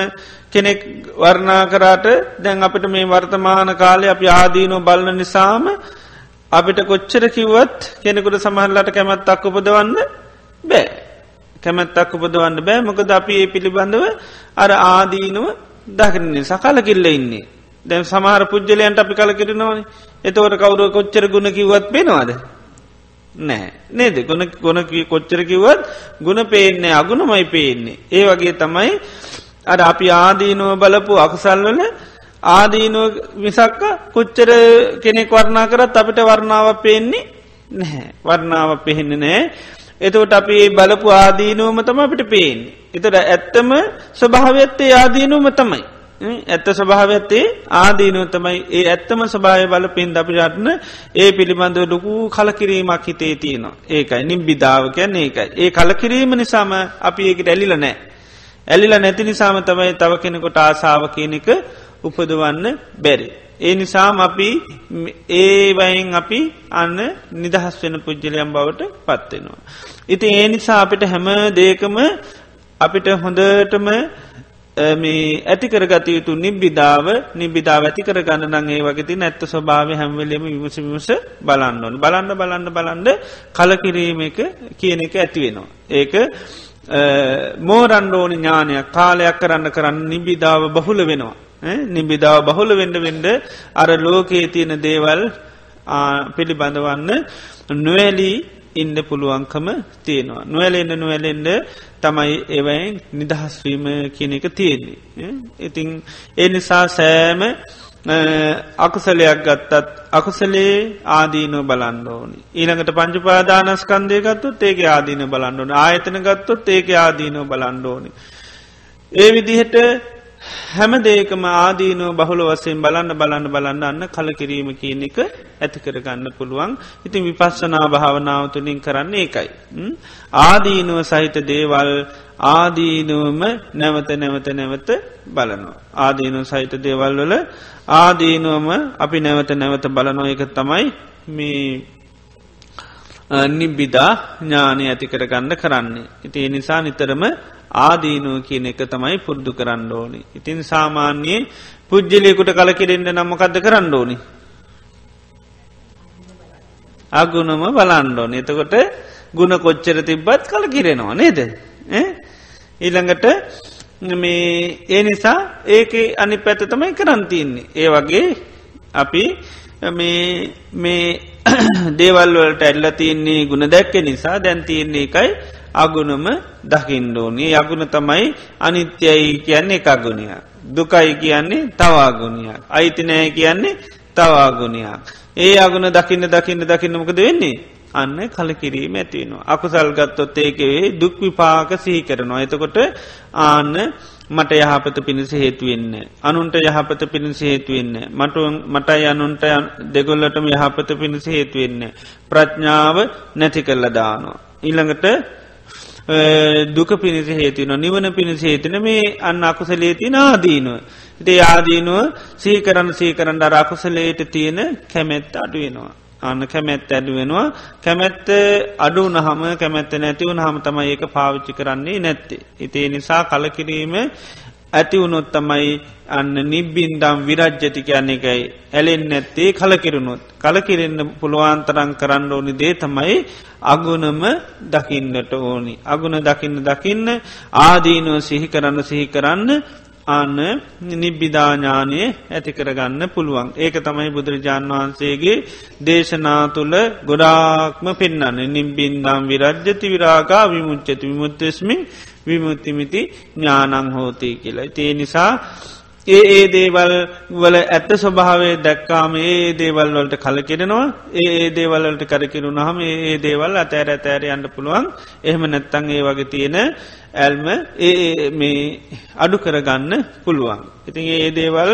කෙනෙක් වර්ණා කරාට දැන් අපිට මේ වර්තමාන කාලය අපි ආදීනෝ බලන නිසාම අපිට කොච්චර කිව්වත් කෙනෙකුට සමහල්ලට කැමැත්තක් උපදවන්න බෑ. කැමැත්තක් උපදවන්න බෑ. මොකද අපි ඒ පිළිබඳව අර ආදීනුව දකිරන්නේ සකල කිල්ල ඉන්නේ. දැන් සමහර පුද්ජලයන්ට අපි කල කිරනවන එතවට කවුරුව කොච්චර ගුණ කිවත් පෙනවාද නෑ නේද? ගොන ගොන කොච්චර කිවත් ගුණ පේන්නේ අගුණමයි පේන්නේ. ඒ වගේ තමයි අර අපි ආදීනුව බලපු අකුසල්වල ආදීනුව විසක්ක කොච්චර කෙනෙක් වර්ණා කරත් අපිට වර්ණාව පේන්නේ නැහැ. වර්ණාව පෙහෙන්නේ නෑ එතවට අපි බලපු ආදීනුවම තම අපිට පේෙන්. එතට ඇත්තම ස්වභාවත්තේ ආදීනුවම තමයි. ඇත්ත ස්වභාවත්තේ ආදීනුව තමයි ඒ ඇත්තම ස්භාය බල පින් අපි රටන ඒ පිළිබඳව ලොකු කලකිරීමක් හිතේ තියෙනවා ඒකයි නිම්බිධාව කියන්න ඒකයි ඒ කලකිරීම නිසාම අපි ඒකට ඇලිල නෑ. ඇලිලා නැති නිසාම තමයි තව කෙනෙකොට ආසාාව කියනක උපදවන්න බැරි. ඒ නිසාම අපි ඒවයින් අපි අන්න නිදහස් වෙන පුද්ජලයම් බවට පත්වෙනවා. ඉති ඒ නිසා අපිට හැම දේකම අපිට හොඳටම මේ ඇතිකරගත යුතු නිබ්බිධාව නිබිධාව ඇතිකර ගන්න නගේ වගේති නැත්ත ස්වභාව හැම්වලම විමස විමස බලන්න ඕන බලන්න බලන්න බලන්ඩ කලකිරීම එක කියන එක ඇතිවෙනවා. ඒක මෝරන්ඩෝනි ඥානයක් කාලයක් කරන්න කරන්න නිබිධාව බහුල වෙනවා. නිබිධාව බහුල වෙන්ඩ වෙන්ඩ අර ලෝකයේ තියෙන දේවල් පිළිබඳවන්න නොවැලී ඉන්න පුළුවන්කම තියෙනවා. නොවැලෙන්න්න නොවැලෙන්ඩ තමයි ඒවයින් නිදහස්වීම කියන එක තියෙන්නේ. ඉතිං ඒ නිසා සෑම අකුසලයක් ගත්තත් අකුසලේ ආදීනව බලන්න ඕනි. ඊළඟට පංචුපාදානස්කන්දය ගත්තුත් ඒක ආදීන බලන්න ඕන ආයතන ගත්තොත් ඒක ආදීනව බලන්න ඕනි. ඒ විදිහට හැම දේකම ආදීනෝ බහුල වසයෙන් බලන්න බලන්න බලන්න අන්න කලකිරීම කියන එක ඇතිකරගන්න පුළුවන් ඉතින් විපස්සනා භාවනාව තුළින් කරන්න ඒකයි. ආදීනුව සහිත දේවල් ආදීනුවම නැවත නැවත නැවත බලනවා. ආදීනු සහිත දේවල් වල ආදීනුවම අපි නැවත නැවත බලනො එක තමයි මේ නිබ්බිදා ඥානය ඇති කරගන්න කරන්නේ. ඉති නිසා නිතරම ආදීනුව කියන එක තමයි පුරුදු කරන්න ඕනි. ඉතින් සාමාන්‍යයේ පුද්ජලයකුට කලකිරෙන්ට නම්මකක්ද කරන්න ඕනි. අගුණම බලන්ඩෝන එතකොට ගුණ කොච්චර තිබ්බත් කල කිරෙනවා නේද ඊළඟට මේ ඒ නිසා ඒක අනි පැත තමයි කරන්තින්නේ ඒ වගේ අපි මේ දේවල්වලට ඇල්ල තියන්නේ ගුණ දැක්ක නිසා දැන්තියන්නේ එකයි. අගුණම දකිින්ඩෝනී යගුණ තමයි අනිත්‍යයි කියන්නේ එකගුණයක් දුකයි කියන්නේ තවාගුණයක් අයිතිනෑ කියන්නේ තවාගුණයක් ඒ අගුණ දකින්න දකින්න දකින්නමකද වෙන්නේ අන්න කලකිරීම ඇතිවෙනවා. අකුසල් ගත්තොත් ඒකවේ දුක් විපාක සිහි කරනවා. එතකොට ආන්න මට යහපත පිණිස හේතුවෙන්න. අනුන්ට යහපත පිණිස හේතුවෙන්න. මට මටයි අනුන්ට දෙගොල්ලටම යහපත පිණිස හේතුවෙන්න. ප්‍රඥාව නැති කරල දානවා. ඊළඟට දුක පිණිස හේතින නිවන පිණිස හේතින මේ අන්න අකුසලේති නාදීනුව. ඉතේ ආදීනුව සීකරන්න සීකරන්න අරකුසලේට තියෙන කැමැත්ත අඩුවෙනවා. අන්න කැමැත් ඇඩුවෙනවා කැමැත්ත අඩු නහම කැමැත්ත නැතිවුණ හම තමයි ඒක පාවිච්චි කරන්නේ නැත්තේ. ඉතිේ නිසා කලකිරීම ඇතිවුණොත් තමයි අන්න නිබ්බින්දම් විරජ්ජති කියන්නේ එකයි ඇලෙන් නැත්තේ කලකිරුණොත්. කලකිරෙන්න්න පුළුවන්තරං කරන්න ඕනි දේ තමයි අගුණම දකින්නට ඕනි. අගුණ දකින්න දකින්න ආදීනුව සිහි කරන්න සිහි කරන්න අන්න නිබ්බිධාඥානය ඇතිකරගන්න පුළුවන්. ඒක තමයි බුදුරජාණන් වහන්සේගේ දේශනා තුළ ගොඩාක්ම පෙන්න්න නිම්බින්දම් විරජ්ජති විරාගා විමුච්චති විමුත්තෙස්මින් විමුත්තිමිති ඥානං හෝතී කියලා. ඒ නිසා ඒ ඒ දේවල් වල ඇත්ත ස්වභාවේ දැක්කාම ඒ දේවල් වලට කලකිරෙනවා ඒ දේවල්ලට කරකිරුණ හම ඒ දේවල් අතෑර ඇතෑර යන්න පුළුවන් එහෙම නැත්තං ඒ වගේ තියෙන ඇල්ම ඒ මේ අඩු කරගන්න පුළුවන්. ඉතින් ඒ දේවල්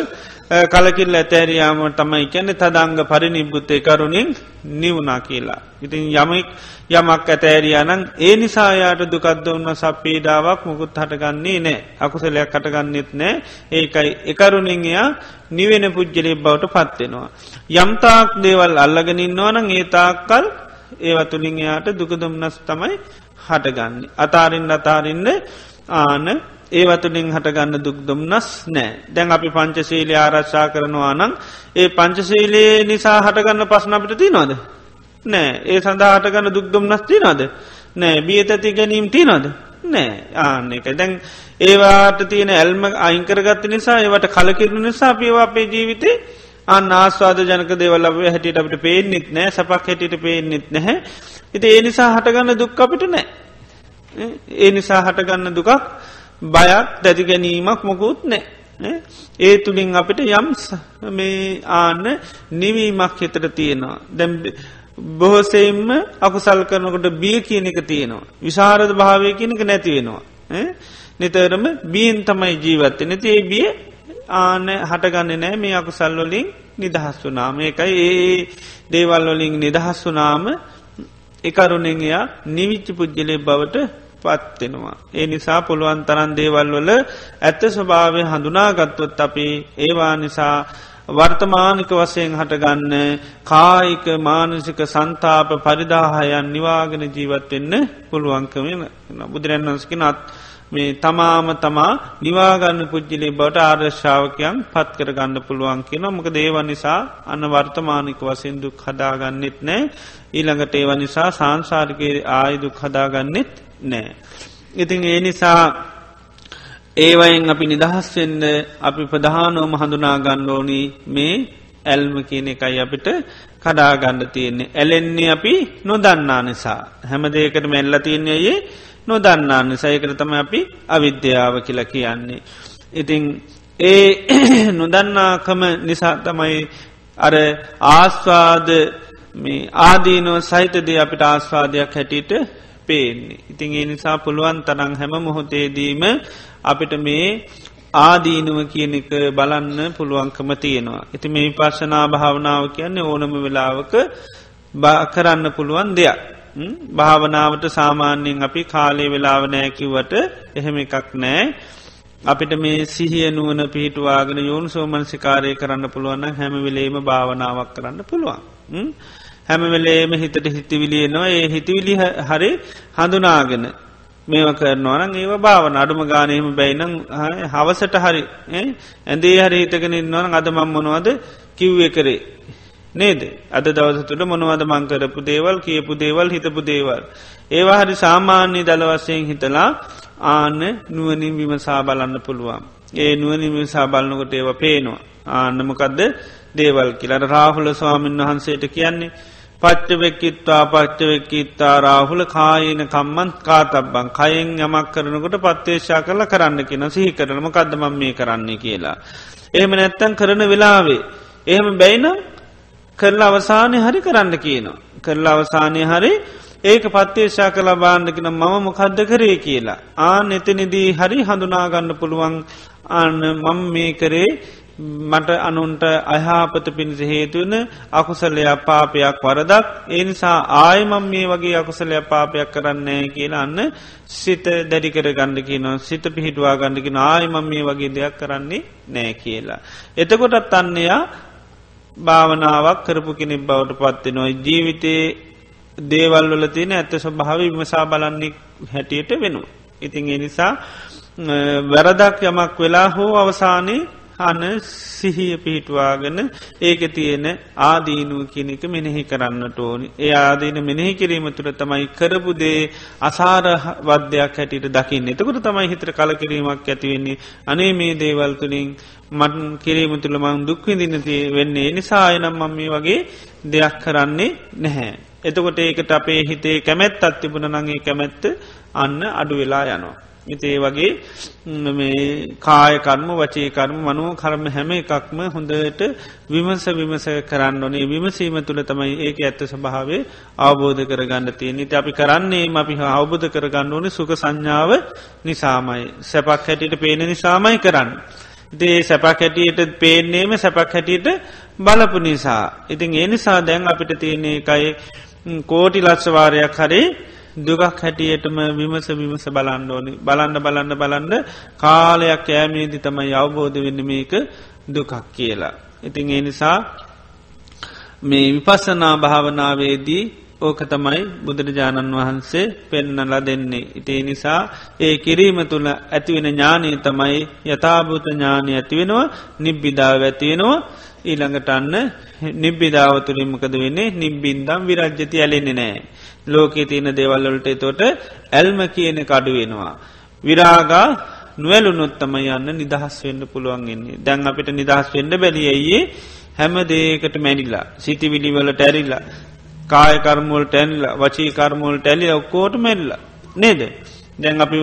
කලකිල් ඇතෑරයාම තමයි කැනෙ තදංග පරිනිබ්බුත්තය කරුණින් නිවුනා කියලා. ඉතින් යමෙක් යමක් ඇතෑරයානං ඒ නිසායාට දුකක්ද ඔන්න සප්පීඩාවක් මුකුත් හටගන්නේ නෑ අකුසලයක් කටගන්නෙත් නෑ ඒකයි එකරුණින් එයා නිවෙන පුද්ජලෙ බවට පත්වෙනවා. යම්තාක් දේවල් අල්ලගෙනින්නවනං ඒතාක්කල් ඒවතුළින් එයාට දුකදුම්නස් තමයි හටගන්න. අතාරින් අතාරින්න ආන ඒවතුලින් හටගන්න දුක්දුම්නස් නෑ. දැන් අපි පංචසීලය ආරශ්ා කරනවා නම් ඒ පංචසීලයේ නිසා හටගන්න පස්න අපිට ති නොද නෑ. ඒ සඳහා හටගන්න දුක්දුම්නස් ති නොද නෑ. බියතති ගැනීම් ති නොද නෑ. ආන්න එක දැන් ඒවාට තියෙන ඇල්ම අයිංකරගත්ත නිසා ඒවට කලකිරුණ නිසා පිවා අපේ ජීවිතේ අන්න ආස්වාද ජනක දෙවල් ලබ හැටියට අපිට පේනෙත් නෑ. සපක් හැටියට පේනෙත් නැහැ. ඉති ඒ නිසා හටගන්න දුක් අපිට නෑ. ඒ නිසා හටගන්න දුකක් බයක් දැති ගැනීමක් මොකුත් නෑ ඒ තුළින් අපිට යම් මේ ආන්න නිවීමක් හිතට තියෙනවා. දැම් බොහොසෙයින්ම අකුසල් කරනකොට බිය කියන එක තියෙනවා. විශාරද භාවය කියනක නැතිවෙනවා නිතරම බීන් තමයි ජීවත්ත නැති ඒ බිය ආන හටගන්න නෑ මේ අකුසල්ලොලින් නිදහස් වනාම එකයි ඒ දේවල් වලින් නිදහස් වනාම එකරුණෙන් එයා නිවිච්චි පුද්ගලය බවට පත්වෙනවා. ඒ නිසා පුළුවන් තරන් දේවල් වල ඇත්ත ස්වභාවය හඳුනාගත්තුවත් අපි ඒවා නිසා වර්තමානික වසයෙන් හටගන්න කායික මානසික සන්තාප පරිදාහයන් නිවාගෙන ජීවත්වෙන්න පුළුවන්කම බුදුරන් වන්සකිනත් මේ තමාම තමා නිවාගන්න පුද්ජිලේ බවට ආර්ශාවකයන් පත් කර ගන්න පුළුවන් කියන මොක දේව නිසා අන්න වර්තමානික වසෙන් දුක් හදාගන්නෙත් නෑ ඊළඟට ඒව නිසා සංසාරිකයේ ආයුදුක් හදාගන්නෙත් නෑ. ඉතින් ඒ නිසා ඒවයින් අපි නිදහස්වෙන්න අපි ප්‍රධානෝම හඳුනා ගණ්ඩෝනී මේ ඇල්ම කියන එකයි අපිට කඩාගණ්ඩ තියෙන්නේ. ඇලෙන්නේ අපි නොදන්නා නිසා. හැම දෙයකට මෙල්ල තියන්නේයේ නොදන්නා නිසායකට තම අපි අවිද්‍යාව කියල කියන්නේ. ඉතිං ඒ නොදන්නාකම නිසා තමයි අර ආස්වාද මේ ආදීනෝ සහිතදේ අපිට ආස්වාදයක් හැටියට පේන්නේ. ඉතින් ඒ නිසා පුළුවන් තරං හැම මොහොතේදීම අපිට මේ ආදීනුව කියන එක බලන්න පුළුවන්කම තියෙනවා. ඉති මේ පර්ශනා භාවනාව කියන්නේ ඕනම වෙලාවක කරන්න පුළුවන් දෙයක්. භාවනාවට සාමාන්‍යයෙන් අපි කාලේ වෙලාව නෑකිවට එහෙම එකක් නෑ. අපිට මේ සිහිය නුවන පිහිටවාගෙන යෝන් සෝමන්සිකාරය කරන්න පුළුවන්න හැමවිලේම භාවනාවක් කරන්න පුළුවන්. හැමවෙලේම හිතට හිතිවිලියනවා ඒ හිතිවිලි හරි හඳුනාගෙන මේව කරනවන ඒව භාවන අඩුම ගානයම බැයිනම් හවසට හරි ඇඳේ හරි හිතගෙන ඉන්නවන අද මම්මනවද කිව්ව කරේ නේද අද දවස තුළ මොනවද මංකරපු දේවල් කියපු දේවල් හිතපු දේවල්. ඒවා හරි සාමාන්‍ය දළ වශයෙන් හිතලා ආන්න නුවනින් විමසා බලන්න පුළුවන්. ඒ නුවනින් විමසා බලන්නකොට ඒව පේනවා. ආන්නමකදද දේවල් කියලට රාහුල ස්වාමීන් වහන්සේට කියන්නේ පච්චවෙක්කිත්වා පච්චවෙක්කිත්තා රාහුල කායන කම්මන් කාතබ්බන් කයෙන් යමක් කරනකොට පත්තේශා කරල කරන්න කියෙන සිහි කරනම කදමම් මේ කරන්නේ කියලා. එහෙම නැත්තන් කරන වෙලාවේ. එහෙම බැයිනම් කරලා අවසානය හරි කරන්න කියනවා. කරලා අවසානය හරි ඒක පත්තේශා කලා බාණ්ඩකින මම මොකද්ද කරේ කියලා. ආ එතනිදී හරි හඳුනාගන්න පුළුවන් අන්න මං මේ කරේ මට අනුන්ට අහාපත පිණිස හේතුවන අකුසලයක් පාපයක් වරදක් ඒ නිසා ආයමම් මේ වගේ අකුසලයක් පාපයක් කරන්නේ කියලා අන්න සිත දැඩිකර ගණ්ඩ කියනවා සිත පිහිටවා ගණඩකින ආයමම් මේ වගේ දෙයක් කරන්නේ නෑ කියලා. එතකොටත් අන්නයා භාවනාවක් කරපු කෙනෙක් බවට පත්වෙ නොයි ජීවිතයේ දේවල් වල තියෙන ඇත්ත ස්වභාව විමසා බලන්නේ හැටියට වෙනවා. ඉතින් එනිසා වැරදක් යමක් වෙලා හෝ අවසානයේ අන සිහිය පිහිටවාගෙන ඒක තියෙන ආදීනුව කියනෙක මෙනෙහි කරන්නට ඕනි. ඒ ආදීන මෙනෙහි කිරීම තුළ තමයි කරපුදේ අසාර වද්‍යයක් හැටියට දකින්න. එතකට තමයි හිතර කල කිරීමක් ඇතිවෙන්නේ. අනේ මේ දේවල් තුළින් මටන් කිරීම තුළ මං දුක්විදිනති වෙන්නේ නිසායනම් මම මේ වගේ දෙයක් කරන්නේ නැහැ. එතකොට ඒකට අපේ හිතේ කැමැත් අත්තිබුණ නගේ කැමැත්ත අන්න අඩු වෙලා යනවා. ඉතේ වගේ කායකර්ම වචේකර්ම මනුව කරම හැම එකක්ම හොඳට විමස විමස කරන්න ඕනේ විමසීම තුළ තමයි ඒක ඇත්ත ස්භාවේ අවබෝධ කරගන්න තිය නිති අපි කරන්නේ අපි අවබෝධ කරගන්න ඕනේ සුක සංඥාව නිසාමයි සැපක් හැටියට පේන නිසාමයි කරන්න. දේ සැපක් හැටියට පේන්නේම සැපක් හැටියට බලපු නිසා. ඉතින් ඒ නිසා දැන් අපිට තියන්නේ එකයි කෝටි ලක්ෂවාරයක් හරේ දුගක් හැටියටම විමස විමස බලන්න ඕනි බලන්න බලන්න බලන්න කාලයක් ෑමේදි තමයි අවබෝධ වෙන්න මේක දුකක් කියලා. ඉතින් ඒ නිසා මේ විපස්සනා භාවනාවේදී ඕක තමයි බුදුරජාණන් වහන්සේ පෙන්නල දෙන්නේ. ඉතිේ නිසා ඒ කිරීම තුළ ඇතිවෙන ඥානී තමයි යථභූත ඥානය ඇතිවෙනවා නිබ්බිධාව ඇතිවෙනවා ඊළඟට අන්න නිබ්බිධාව තුළින්මකද වෙන්නේ? නිබ්බින්දම් විරජ්ජති ඇලෙන්නේ නෑ. ලෝකයේ තියෙන දේවල්වලට තොට ඇල්ම කියන කඩු වෙනවා. විරාගා නොවැලුනොත්තම යන්න නිදහස් වෙන්න පුළුවන්ගන්නේ දැන් අපිට නිදහස් වෙන්න බැලියයේ හැම දේකට මැනිලා සිතිවිලිවල ටැරිල්ලා කායකර්මුවල් ටැන්ල්ල වචී කර්මුවල් ටැලි ඔක්කෝට මෙල්ල නේද? දැන් අපි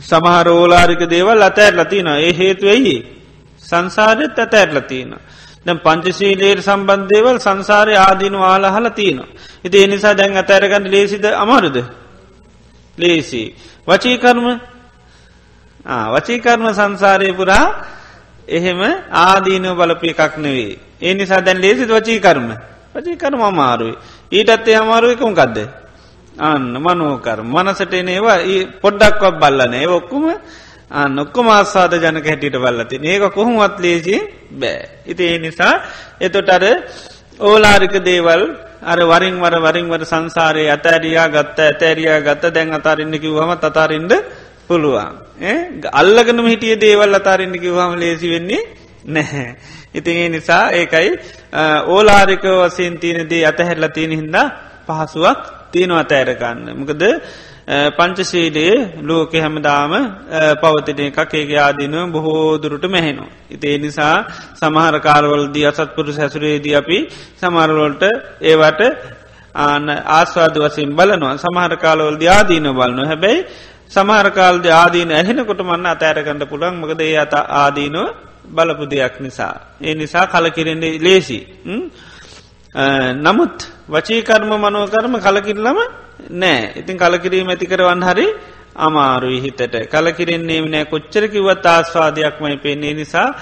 සමහර ඕලාරික දේවල් අතෑරලතින ඒ හේතුවයි සංසාරෙත් අතෑරලතින දැම් පංචශීලයට සම්බන්ධයවල් සංසාරය ආදීනු ආලහල තියෙනවා. ඉති එනිසා දැන් අතෑරගන්න ලේසිද අමරුද. ලේසි. වචීකර්ම වචීකර්ම සංසාරය පුරා එහෙම ආදීනව බලපය එකක් නෙවේ. ඒ නිසා දැන් ලේසිද වචීකර්ම වචීකර්ම අමාරුයි. ඊටත් ඒ අමාරුවකම ගදද. අන්න මනෝකර මනසට එනේවා පොඩ්ඩක්වක් බල්ලනේ ඔක්කුම නොක්කොම ආස්වාද ජනක හැටියට බල්ලති ඒක කොහොමත් ලේසි බෑ. ඉති ඒ නිසා එතොට අර ඕලාරික දේවල් අර වරින් වර වරින් වර සංසාරය ඇතෑරයා ගත්ත ඇතෑරයා ගත්ත දැන් අතාරන්න කිව්හම අතාරෙන්ට පුළුවන්. අල්ලගනම හිටිය දේවල් අතාරන්න කිව්හම ලේසි වෙන්නේ නැහැ. ඉතින් ඒ නිසා ඒකයි ඕලාරික වසයෙන් තියනදී අතහැරල තියෙන හින්දා පහසුවක් තියෙනවා අතෑරගන්න. මොකද පංචශීලයේ ලෝක හැමදාම පවතින එකක් ඒක ආදීනුව බොහෝදුරට මෙහෙනවා. ඉතිේ නිසා සමහර කාරවලදී අසත්පුරු සැසුරේදී අපි සමහරවලට ඒවට ආන ආස්වාද වසින් බලනවා සමහර කාලවලද ආදීන බලන්න හැබැයි සමහරකාල්ද ආදීන ඇහෙනකොට මන්න අතෑරකන්න පුළන් මකද ඒ අත ආදීනුව බලපු දෙයක් නිසා. ඒ නිසා කලකිරෙන්නේ ලේසි. නමුත් වචීකර්ම මනෝකර්ම කලකිරලම නෑ. ඉතින් කලකිරීම ඇති කරවන්න හරි අමාරුයි හිතට. කලකිරෙන්නේ නෑ. කොච්චර කිවත් ආස්වාදයක්මයි පෙන්නේ. නිසා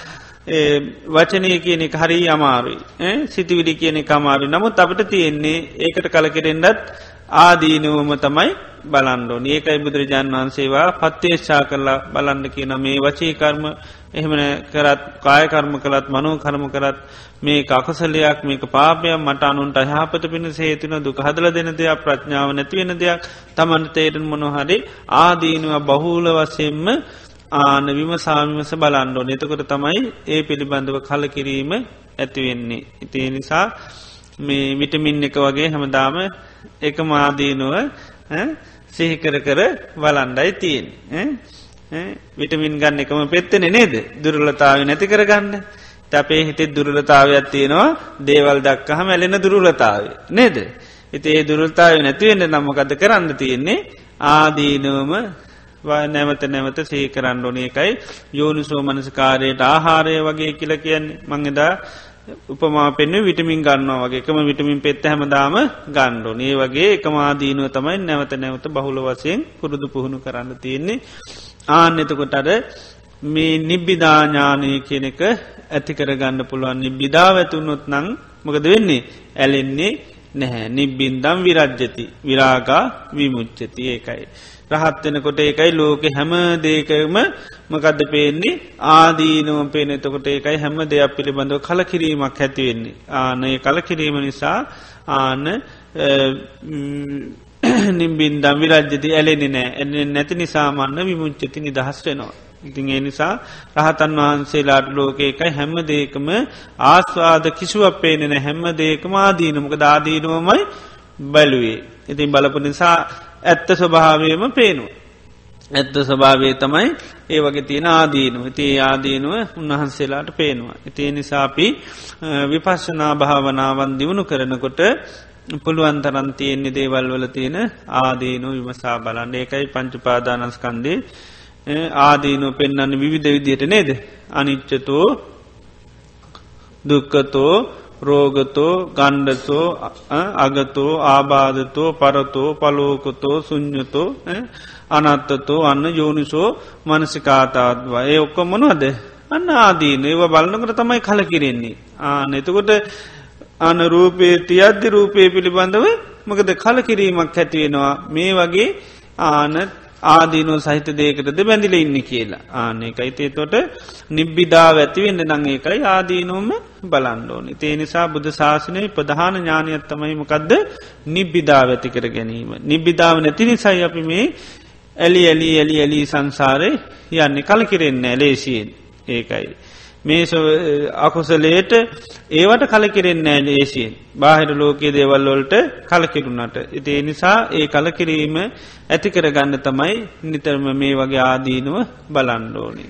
වචනය කියන එක හරි අමාරුයි. සිතිවිඩි කියන එක අමාරු නමුත් අපට තියෙන්නේ ඒකට කලකිරෙන්ඩත් ආදීනුවම තමයි බලන්ඩෝ ඒකයි බුදුරජාන් වහන්සේවා පත්තේශා කරලා බලන්න කියන මේ වචීකර්ම එහෙමන කරත් කායකර්ම කළත් මනෝ කරම කරත් මේ අකසලයක් මේක පාපයක් මට අනුන්ට අහපත පිණ සේතුන දුක හදල දෙන දෙයක් ප්‍රඥාව නැතිවෙන දෙයක් තමන්ට තේරෙන් මොනොහරි ආදීනුව බහූල වසයෙන්ම ආන විම සාමිමස බලන්ඩෝ නතකොට තමයි ඒ පිළිබඳව කල කිරීම ඇතිවෙන්නේ. ඉතිේ නිසා මේ විටමින් එක වගේ හැමදාම එක මාදීනුව සිහිකර කර වලන්ඩයි තියෙන්. විටමින් ගන්න එකම පෙත්තෙන නේද? දුරලතාව නැති කරගන්න. අපේ හිතෙත් දුරලතාවයක් තියෙනවා. දේවල් දක්කහ මැලෙන දුරලතාව නේද. ඉති ඒ දුරලතාව නැතිවෙන්න නම්මකද කරන්න තියෙන්නේ? ආදීනුවම නැවත නැවත සේකරන්න ඕන එකයි. යෝනිසෝ මනසකාරයට ආහාරය වගේ කියල කියන්නේ. මංගදා උපමා පෙන්ව විටමින් ගන්නවා වගේ. එකම විටමින් පෙත්ත හැමදාම ගණ්ඩෝ ඒ වගේ එකමාදීනුව තමයි නැවත නැවත බහුල වසයෙන් පුරුදු පුහුණු කරන්න තියෙන්නේ. ආන එතකොට අර මේ නිබ්බිධාඥානය කියන එක ඇතිකර ගන්න පුළුවන්. නිබ්බිධාව ඇතුනොත් නං මොකද වෙන්නේ? ඇලෙන්නේ නැහැ. නිබ්බින්දම් විරජ්ජති විරාගා විමුච්චති ඒකයි. රහත්වෙනකොට ඒකයි ලෝක හැම දේකම මකදද පේන්නේ? ආදීනුවම් පේන. එතකොට ඒකයි හැම දෙයක් පිළිබඳව කල කිරීමක් ඇතිවෙන්නේ. ආනය කල කිරීම නිසා ආන නිම්බින්දම් විරජ්ජති ඇලෙනෙ නෑ එ නැති නිසාමන්න විමුංචති නිදහස් වෙනවා. ඉතින් ඒ නිසා රහතන් වහන්සේලාට ලෝකයකයි හැම දේකම ආස්වාද කිසිුවක් පේනෙන හැම දේකම ආදීනමක දාදීනුවමයි බැලුවේ. ඉතින් බලපු නිසා ඇත්ත ස්වභාවයම පේනවා. ඇත්ත ස්වභාවය තමයි ඒ වගේ තියෙන ආදීනුව ති ආදීනුව උන්වහන්සේලාට පේනවා. ඉතිය නිසාපි විපශ්ෂනා භාවනාවන් දියුණු කරනකොට පුළුවන්තරන් තියෙන්නේ දේවල් වල තියෙන ආදීනු විමසා බලන්න. ඒකයි පංචුපාදානස්කන්දේ ආදීනු පෙන්න්න විවිධ විදියට නේද. අනිච්චතෝ දුක්කතෝ රෝගතෝ ගණ්ඩතෝ අගතෝ ආබාධතෝ පරතෝ පලෝකතෝ සුං්ඥතෝ අනත්තතෝ අන්න යෝනිසෝ මනසිකාතාත්වා ඒ ඔක්කොම මොනවද? අන්න ආදීන. ඒව බලන්නකට තමයි කල කිරෙන්නේ ආන එතකොට අන රූපේ තියද්දි රූපය පිළිබඳව මකද කල කිරීමක් ඇතිවෙනවා මේ වගේ ආන ආදීනෝ සහිත දේකටද බැඳිල ඉන්න කියලා. ආන එකයි. තේ තොට නිබ්බිධාව ඇතිවෙන්න නං ඒකයි ආදීනෝම බලන්ඩෝනි තේ නිසා බුදු ශාසනය ප්‍රධාන ඥානයත්තමයි මොකක්ද නිබ්බිධාව ඇති කර ගැනීම. නිබ්බිධාව නැති නිසයි අපි මේ ඇලි ඇලි ඇලි ඇලි සංසාරය යන්නේ. කල කිරෙන්න ලේසියෙන්. ඒකයි. මේ අකුසලේට ඒවට කලකිරෙන්නේ ලේසියෙන් බාහිර ලෝකයේ දේවල්ලොල්ට කලකිරුණට. ඉති ඒ නිසා ඒ කලකිරීම ඇතිකර ගන්න තමයි නිතරම මේ වගේ ආදීනුව බලන්ඩෝනි.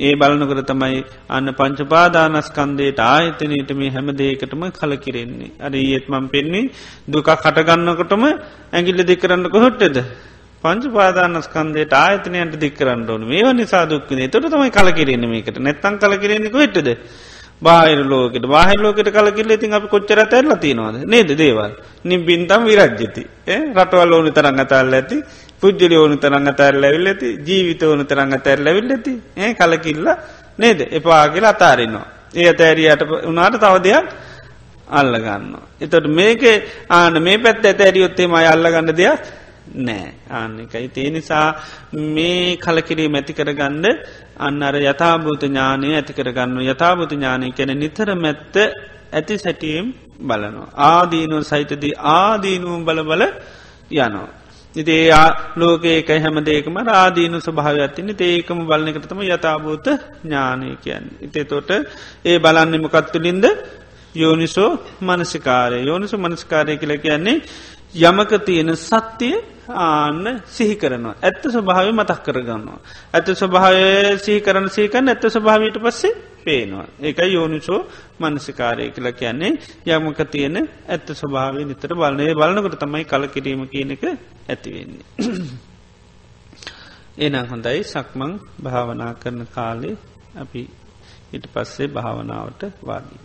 ඒ බලනකර තමයි අන්න පංචපාදානස්කන්දේට ආයතනයට මේ හැම දේකටම කලකිරෙන්නේ. අර ඒත් මම් පෙන්නේ දුකක් හටගන්නකොටම ඇගිල්ල දෙකරන්න කොහොට්ටද. පංච පාදානස්කන්දයට ආයතනයන්ට දික්කරන්න ඕන. මේ නිසා දුක්කනේ තොට තමයි කලකිරෙනීමකට නැත්තන් කලකිරෙනෙක වෙටද බාහිර ලෝකට. බාහිර ලෝකට කලකිල්ල ඉතින් අපි කොච්චර ඇරල තිනවාද නේද දේවල්? නිබින්තම් විරජ්ජති රටවල් ඕනි තරංග අතල්ල ඇති. පුද්ජලි ඕනු තරංග තැරල ඇවිල් ඇති. ජීවිත ඕනු තරංග තැරල ඇවිල් ඇති. ඒ කලකිල්ල නේද? එපා කියලා අතාරන්නවා ඒ අතෑරියට උනාට තව දෙයක් අල්ලගන්න. එතොට මේක ආන මේ පැත් ඇත ඇරියොත්තේම අල්ලගන්න දෙයක් නෑ ආන්න එකයි තිය නිසා මේ කලකිරී මැති කරගන්න අන්න අර යථභූත ඥානය ඇති කරගන්න යථභූත ඥානය කැන නිතර මැත්ත ඇති සැටියම් බලනවා. ආදීනුව සහිතදී ආදීනුවම් බල බල යනවා. ඉතිේ ලෝකේකයි හැම දේකම ආදීනු ස්භාවයක්ත්තින්නේ ඒකම බලන එකටතම යථභූත ඥානය කියන්න. ඉතේ තොට ඒ බලන්නෙමකත්තුලින්ද යෝනිසෝ මනසිකාරය යෝනිසු මනස්කාරය කියල කියන්නේ යමක තියෙන සත්‍යය ආන්න සිහි කරනවා. ඇත්ත ස්වභාව මතක් කරගන්නවා. ඇත ස්වභාවය සිහි කරන සීකන් ඇත්ත ස්වභාවයට පස්සේ පේනවා. ඒකයි යෝනිසෝ මනසිකාරය කියලා කියන්නේ යමක තියෙන ඇත්ත ස්වභාවය නිතර බලනය බලනකට තමයි කල කිරීම කියන එක ඇතිවෙන්නේ. ඒනම් හොඳයි සක්මං භාවනා කරන කාලේ අපි ඉට පස්සේ භාවනාවට වාදී.